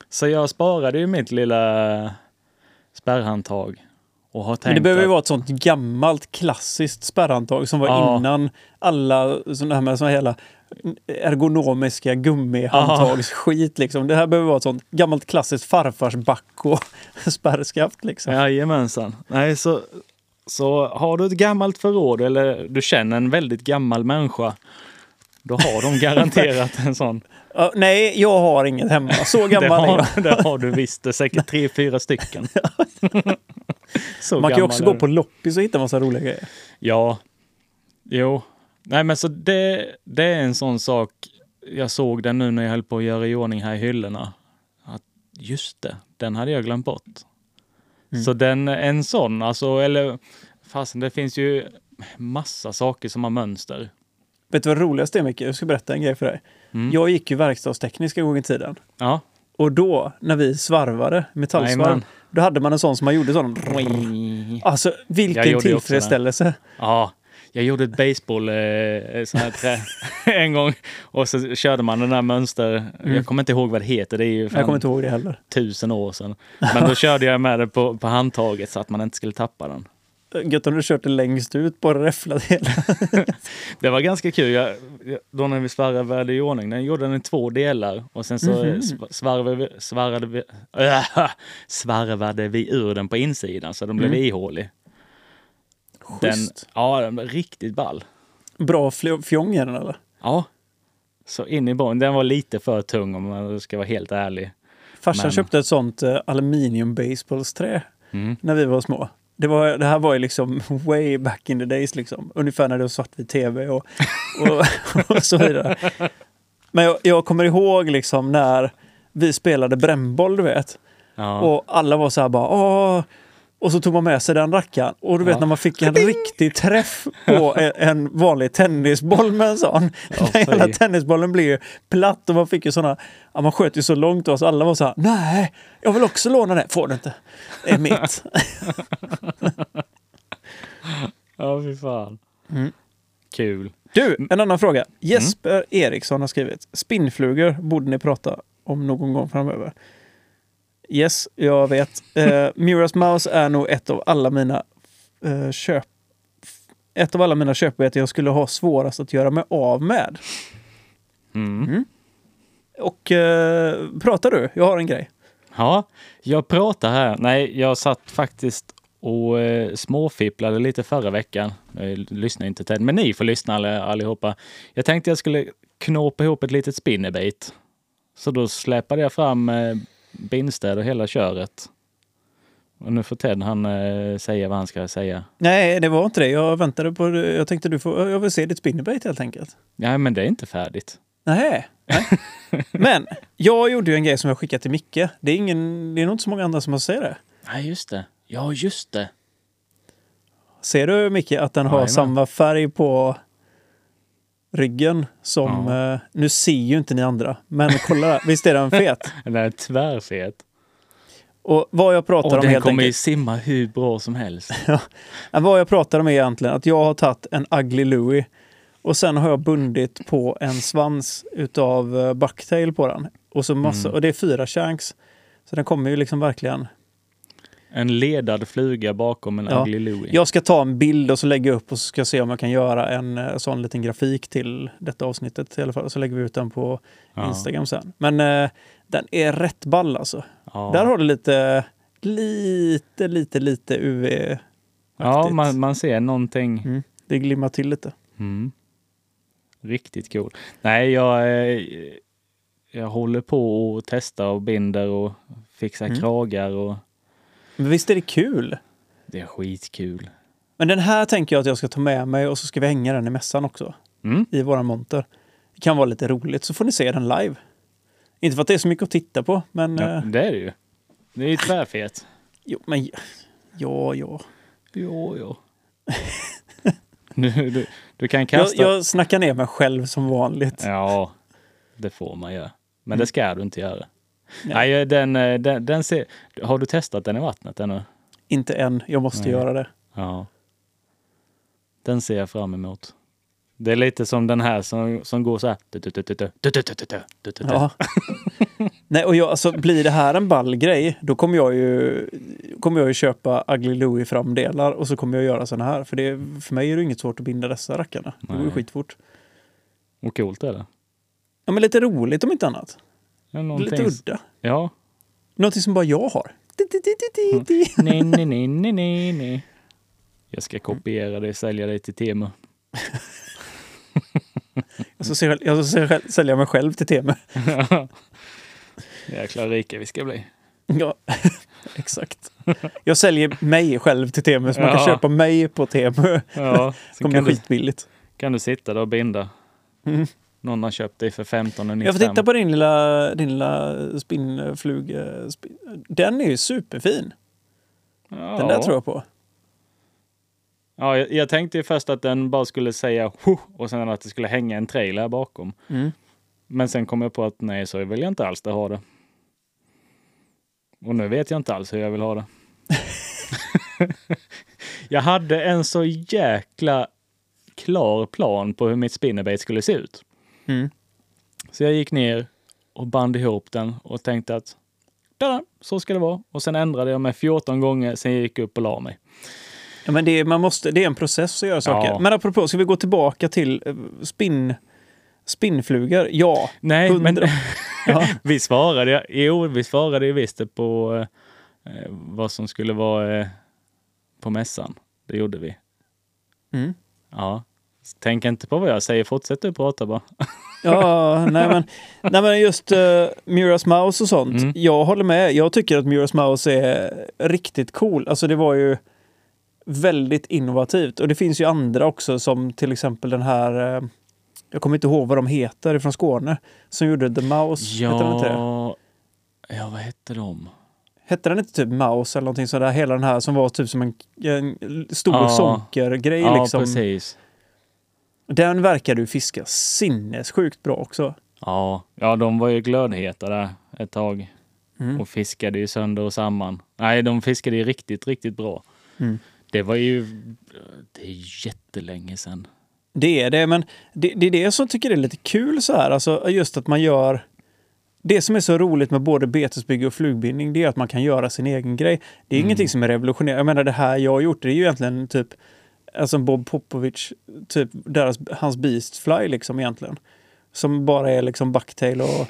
Så jag sparade ju mitt lilla spärrhandtag. Och har tänkt Men det behöver ju att, vara ett sånt gammalt klassiskt spärrhandtag som var Ja. innan alla sådana här med såna hela ergonomiska gummihandtagsskit. Liksom. Det här behöver vara ett sånt gammalt klassiskt farfars backo spärrskaft. Liksom. Jajamensan. Nej, så, så har du ett gammalt förråd eller du känner en väldigt gammal människa, då har de garanterat en sån. Ja, nej, jag har inget hemma. Så Det gammal är jag. har, det har du visst, det är säkert tre, fyra stycken. Man kan ju också gammal gå på loppis och hitta massa roliga grejer. Ja, jo. Nej men så det, det är en sån sak, jag såg den nu när jag höll på att göra i ordning här i hyllorna. Att just det, den hade jag glömt bort. Mm. Så den, en sån, alltså, eller fasen det finns ju massa saker som har mönster. Vet du vad roligast är Micke? Jag ska berätta en grej för dig. Mm. Jag gick ju verkstadsteknisk en gång i tiden. Ja. Och då, när vi svarvade, metallsvarv, då hade man en sån som man gjorde sån. Alltså, vilken tillfredsställelse. Ja, jag gjorde ett baseball, eh, sån här trä, en gång och så körde man den där mönster, jag kommer inte ihåg vad det heter, det är ju Mm. Jag kommer inte ihåg det heller. tusen år sedan. Men då körde jag med det på, på handtaget så att man inte skulle tappa den. Gött om du kört det längst ut, bara räfflat hela. Det var ganska kul. Jag, då när vi svarvade i ordning, den gjorde den i två delar och sen så Mhm. sv- svarvade, vi, svarvade, vi, äh, svarvade vi ur den på insidan så den blev Mm. ihålig. Den, Schysst. ja, den var riktigt ball. Bra fjong i den eller? Ja, så in i botten. Den var lite för tung om man ska vara helt ärlig. Farsan Men- köpte ett sånt uh, aluminium baseballsträ Mm. när vi var små. Det, var, det här var ju liksom way back in the days liksom. Ungefär när det var svartvit tv och, och, och så vidare. Men jag, jag kommer ihåg liksom när vi spelade brännboll, du vet. Ja. Och alla var så här bara åh. Och så tog man med sig den rackaren. Och du vet Ja. när man fick en riktig träff på en, en vanlig tennisboll med en sån. Ja, Den hela tennisbollen blir ju platt och man fick ju såna, ja, man sköt ju så långt då så alla var så här, nej, jag vill också låna det. Får du inte. Det är mitt. ja, fy fan. Mm. Kul. Du, en annan fråga. Jesper Eriksson har skrivit, spinnflugor borde ni prata om någon gång framöver. Yes, jag vet. Uh, Muras Mouse är nog ett av alla mina eh, köp ett av alla mina köpobjekt jag skulle ha svårast att göra mig av med. Mm. Och eh, pratar du? Jag har en grej. Ja, jag pratar här. Nej, jag satt faktiskt och eh, småfipplade lite förra veckan. Jag lyssnar inte till men ni får lyssna all- allihopa. Jag tänkte jag skulle knåpa ihop ett litet spinnerbait. Så då släpade jag fram bindstäd och hela köret. Och nu får Ted han eh, säga vad han ska säga. Nej, det var inte det. Jag väntade på. Jag tänkte du får, jag vill se ditt spinnerbait helt enkelt. Ja, men det är inte färdigt. Nej. Nej. Men jag gjorde ju en grej som jag skickade till Micke. Det är, ingen, det är nog inte så många andra som har sett det. Nej, just det. Ja, just det. Ser du Micke att den har Jajamän. samma färg på ryggen som... Ja. Eh, nu ser ju inte ni andra, men kolla där. Visst är den fet? Den är tvärfet. Och vad jag pratar Och om den helt kommer ju simma hur bra som helst. Ja, vad jag pratar om är egentligen att jag har tagit en Ugly Louie och sen har jag bundit på en svans utav uh, bucktail på den. Och, så massa, Mm. och det är fyra shanks. Så den kommer ju liksom verkligen... En ledad fluga bakom en Ja. Ugly Louie. Jag ska ta en bild och så lägga upp och så ska jag se om jag kan göra en eh, sån liten grafik till detta avsnittet i alla fall. Så lägger vi ut den på Ja. Instagram sen. Men eh, den är rätt ball alltså. Ja. Där har du lite, lite, lite, lite UV. ja, aktigt. man, man ser någonting. Mm. Det glimmar till lite. Mm. Riktigt cool. Nej, jag, eh, jag håller på och testar och binder och fixar Mm. kragar och Men visst är det kul? det är skitkul. Men den här tänker jag att jag ska ta med mig och så ska vi hänga den i mässan också. Mm. I våran monter. Det kan vara lite roligt så får ni se den live. Inte för att det är så mycket att titta på, men... Ja, eh, det är det ju. Det är ju tvärfet. jo, men ja, ja. Jo, jo. du, du, du kan Jag, kasta... jag snackar ner mig själv som vanligt. Ja, det får man göra. Men det ska du inte göra. Nej. Nej, den, eh, den, den ser... Har du testat den i vattnet ännu? Inte än, jag måste Nej. göra det. Ja. Den ser jag fram emot. Det är lite som den här som, som går så här. Ja. Nej, och jag, alltså, blir det här en ball grej, då kommer jag ju, kommer jag ju köpa Ugly Louie framdelar och så kommer jag göra såna här. För, det, för mig är det inget svårt att binda dessa rackarna. Det går ju skitfort. Och coolt är det. Ja, men lite roligt om inte annat. Ja, Lite någonting- udda. Ja. Någonting som bara jag har. Di. Nej, nej, nej, nej, nej, nej. Jag ska kopiera det och sälja det till Temu. Jag ska, sälja- jag ska sälja- mig själv till Temu. Jäkla rika vi ska bli. Ja, exakt. Jag säljer mig själv till Temu så man kan Ja. köpa mig på Temu. Ja, kommer kan bli du, skitbilligt. kan du sitta där och binda. Mm. Någon har köpt dig för 15 och Jag får titta på din lilla, din lilla spinnfluga. spin- Den är ju superfin. ja. Den där tror jag på. Ja, jag, jag tänkte ju först att den bara skulle säga "Huh", och sen att det skulle hänga en trailer bakom. Mm. Men sen kom jag på att nej, så vill jag inte alls det ha det. Och nu vet jag inte alls hur jag vill ha det. jag hade en så jäkla klar plan på hur mitt spinnerbait skulle se ut. Mm. Så jag gick ner och band ihop den och tänkte att "Tada, så ska det vara. Och sen ändrade jag mig 14 gånger, sen gick jag upp och la mig. Ja, men det, är, man måste, det är en process att göra saker. Ja. Men apropå, ska vi gå tillbaka till eh, spinn, spinnflugor? Ja. Nej, men Hundra. Ja. vi svarade, jo, vi svarade ju visst på eh, vad som skulle vara eh, på mässan. Det gjorde vi. Mm. Ja. Tänk inte på vad jag säger, fortsätt du prata bara. Ja, nej men, nej men just uh, Muras Mouse och sånt. Mm. Jag håller med. Jag tycker att Muras Mouse är riktigt cool. Alltså det var ju väldigt innovativt. Och det finns ju andra också som till exempel den här, eh, jag kommer inte ihåg vad de heter från Skåne, som gjorde The Mouse. Hette den inte det? Ja, ja, vad hette de? Hette den inte typ Mouse eller någonting sådär? Hela den här som var typ som en, en stor Ja. sonkergrej Ja, liksom. precis. Den verkade ju fiska sinnessjukt bra också. Ja, ja, de var ju glödheta där ett tag Mm. och fiskade ju sönder och samman. Nej, de fiskade ju riktigt, riktigt bra. Mm. Det var ju, det är jättelänge sedan. Det är det, men det, det är det som tycker är lite kul så här. Alltså just att man gör... Det som är så roligt med både betesbygge och flugbindning, det är att man kan göra sin egen grej. Det är Mm. ingenting som är revolutionerande. Jag menar det här jag har gjort, det är ju egentligen typ Alltså Bob Popovic, typ deras, hans Beastfly liksom egentligen. Som bara är liksom bucktail och,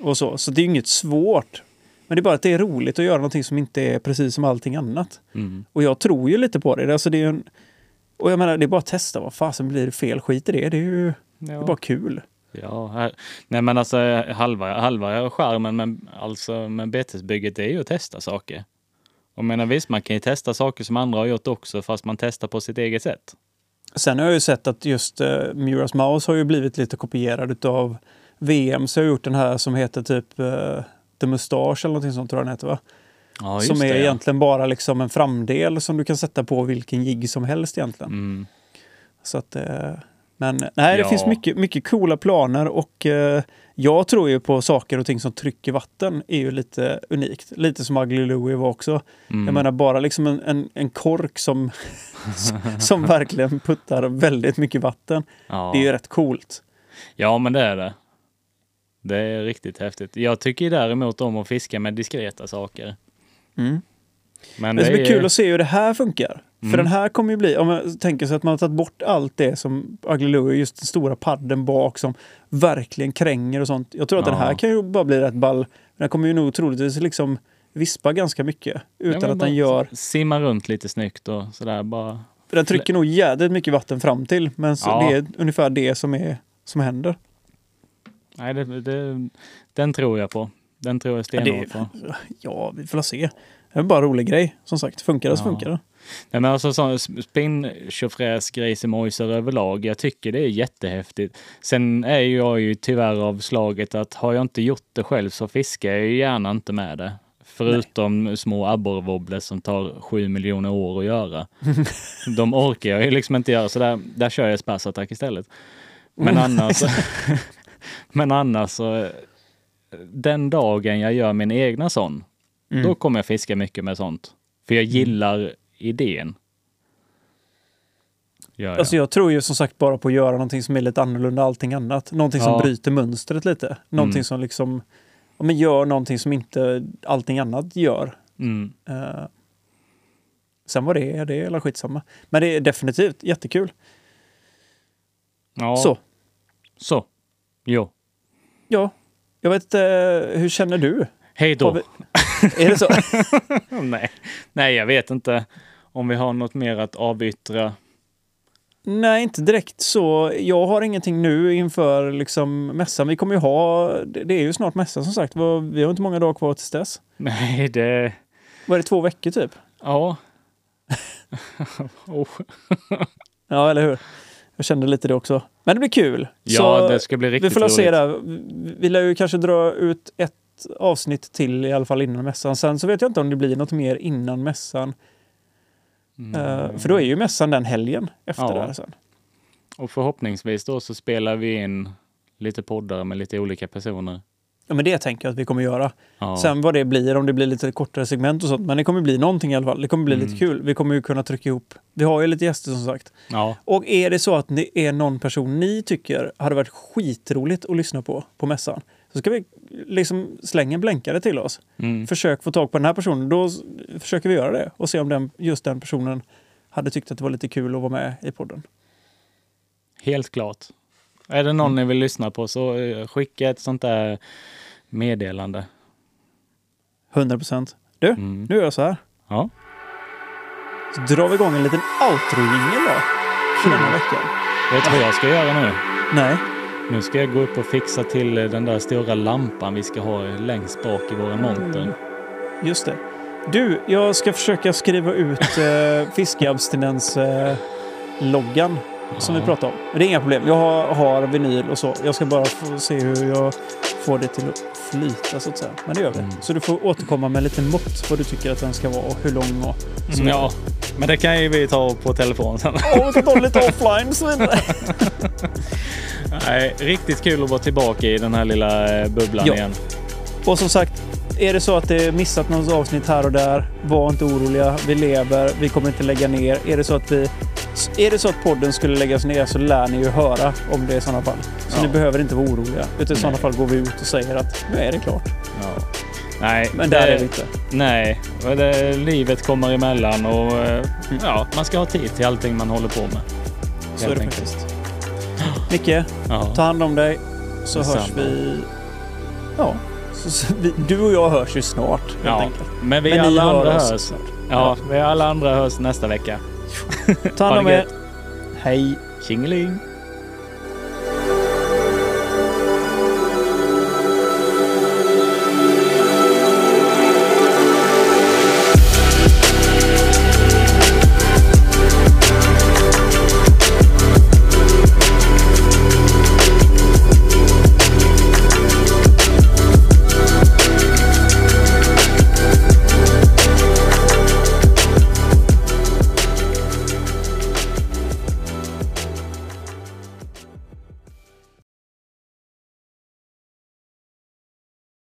och så. Så det är inget svårt. Men det är bara att det är roligt att göra någonting som inte är precis som allting annat. Mm. Och jag tror ju lite på det. Alltså det är en, och jag menar, det är bara att testa. Vad fasen blir det fel? Skit i det. Det är ju det är Ja. bara kul. Ja, här, nej men alltså halva, halva skärmen med, alltså, med betesbygget är ju att testa saker. Och menar visst, man kan ju testa saker som andra har gjort också, fast man testar på sitt eget sätt. Sen har jag ju sett att just uh, Muras Mouse har ju blivit lite kopierad av VM. Så jag har gjort den här som heter typ uh, The Mustache eller någonting sånt tror jag den heter va? Ja, som är det, ja. egentligen bara liksom en framdel som du kan sätta på vilken jigg som helst egentligen. Mm. Så att, eh, men nej, det Ja. finns mycket, mycket coola planer och eh, jag tror ju på saker och ting som trycker vatten är ju lite unikt. Lite som Ugly Louie var också. Mm. Jag menar bara liksom en, en, en kork som, som verkligen puttar väldigt mycket vatten. ja. Det är ju rätt coolt. ja, men det är det. Det är riktigt häftigt. Jag tycker däremot om att fiska med diskreta saker. Mm. Men det det blir är kul att se hur det här funkar. För Mm. den här kommer ju bli, om man tänker sig att man har tagit bort allt det som Ugly Louie, just den stora padden bak som verkligen kränger och sånt. Jag tror att Ja. den här kan ju bara bli rätt ball. Den kommer ju nog troligtvis liksom vispa ganska mycket utan att den gör... Simma runt lite snyggt och sådär bara. Den trycker nog jädrigt mycket vatten fram till men Ja. det är ungefär det som, är, som händer. Nej, det, det, den tror jag på. Den tror jag stenhårt på. Ja, vi får se. Det är bara en rolig grej. Som sagt, funkar det så funkar det. Nej, men alltså sån spinn tjofräs grejsimojser överlag. Jag tycker det är jättehäftigt. Sen är jag ju tyvärr av slaget att har jag inte gjort det själv så fiskar jag ju gärna inte med det. Förutom små abborrwobblers som tar sju miljoner år att göra. De orkar jag ju liksom inte göra så där, där kör jag spassattack istället. Men annars, men annars så den dagen jag gör min egna sån, Mm. då kommer jag fiska mycket med sånt. För jag gillar idén. Gör jag. Alltså jag tror ju som sagt bara på att göra någonting som är lite annorlunda allting annat. Någonting som Ja. bryter mönstret lite. Någonting Mm. som liksom ja, men gör någonting som inte allting annat gör. mm. Eh, sen vad det är, det är eller skitsamma. Men det är definitivt jättekul. ja, Så, Så. Jo. ja. Jag vet inte, eh, hur känner du? Hej då. vi- Är det så? Nej. Nej, jag vet inte om vi har något mer att avyttra. Nej, inte direkt så. Jag har ingenting nu inför liksom mässan. Vi kommer ju ha, det är ju snart mässan som sagt. Vi har inte många dagar kvar tills dess. Nej, det... Vad är det, två veckor typ? Ja. oh. Ja, eller hur? Jag kände lite det också. Men det blir kul. Ja, Så det ska bli riktigt vi får väl se roligt. där. Vi lär ju kanske dra ut ett avsnitt till i alla fall innan mässan. Sen så vet jag inte om det blir något mer innan mässan. Eh, för då är ju mässan den helgen efter Ja. det här sen. Och förhoppningsvis då så spelar vi in lite poddar med lite olika personer. Ja, men det tänker jag att vi kommer göra. Ja. Sen vad det blir, om det blir lite kortare segment och sånt. Men det kommer bli någonting i alla fall. Det kommer bli Mm. lite kul. Vi kommer ju kunna trycka ihop. Vi har ju lite gäster som sagt. ja. Och är det så att det är någon person ni tycker hade varit skitroligt att lyssna på på mässan. Så ska vi liksom slänga en blänkare till oss. Mm. Försök få tag på den här personen. Då försöker vi göra det och se om den, just den personen hade tyckt att det var lite kul att vara med i podden. Helt klart. Är det någon ni vill lyssna på så eh, skicka ett sånt där meddelande. 100 procent. Du, Mm. nu gör jag så här. Ja. Så drar vi igång en liten outro-jingel då. För denna veckan. Vet du vad jag ska göra nu? Nej. Nu ska jag gå upp och fixa till eh, den där stora lampan vi ska ha längst bak i våra monter. Just det. Du, jag ska försöka skriva ut eh, fiskeabstinens-loggan som vi Ja. pratade om. Men det är inga problem. Jag har, har vinyl och så. Jag ska bara se hur jag får det till att flyta så att säga. Men det gör vi. Mm. Så du får återkomma med lite mått vad du tycker att den ska vara och hur lång och så Mm, ja, men det kan ju vi ta på telefon sen. Åh, vi ta lite offline så vidare. Nej, riktigt kul att vara tillbaka i den här lilla eh, bubblan Ja. igen. Och som sagt, är det så att det missat något avsnitt här och där, var inte oroliga. Vi lever, vi kommer inte lägga ner. Är det så att vi... Är det så att podden skulle läggas ner så lär ni ju höra om det i sådana fall. Så Ja. ni behöver inte vara oroliga. Utan i sådana fall går vi ut och säger att nu är det klart. Ja. Nej, Men där det- är vi inte. Nej, det, livet kommer emellan och eh, ja, man ska ha tid till allting man håller på med. Så är det faktiskt. Micke, Ja. ta hand om dig. Så Detsamma. hörs vi... Ja. Du och jag hörs ju snart Ja, enkelt. Men vi Men alla andra oss hörs. snart. Ja, vi alla andra hörs nästa vecka. Ta hand Ha om er. Hej. Tjingeling!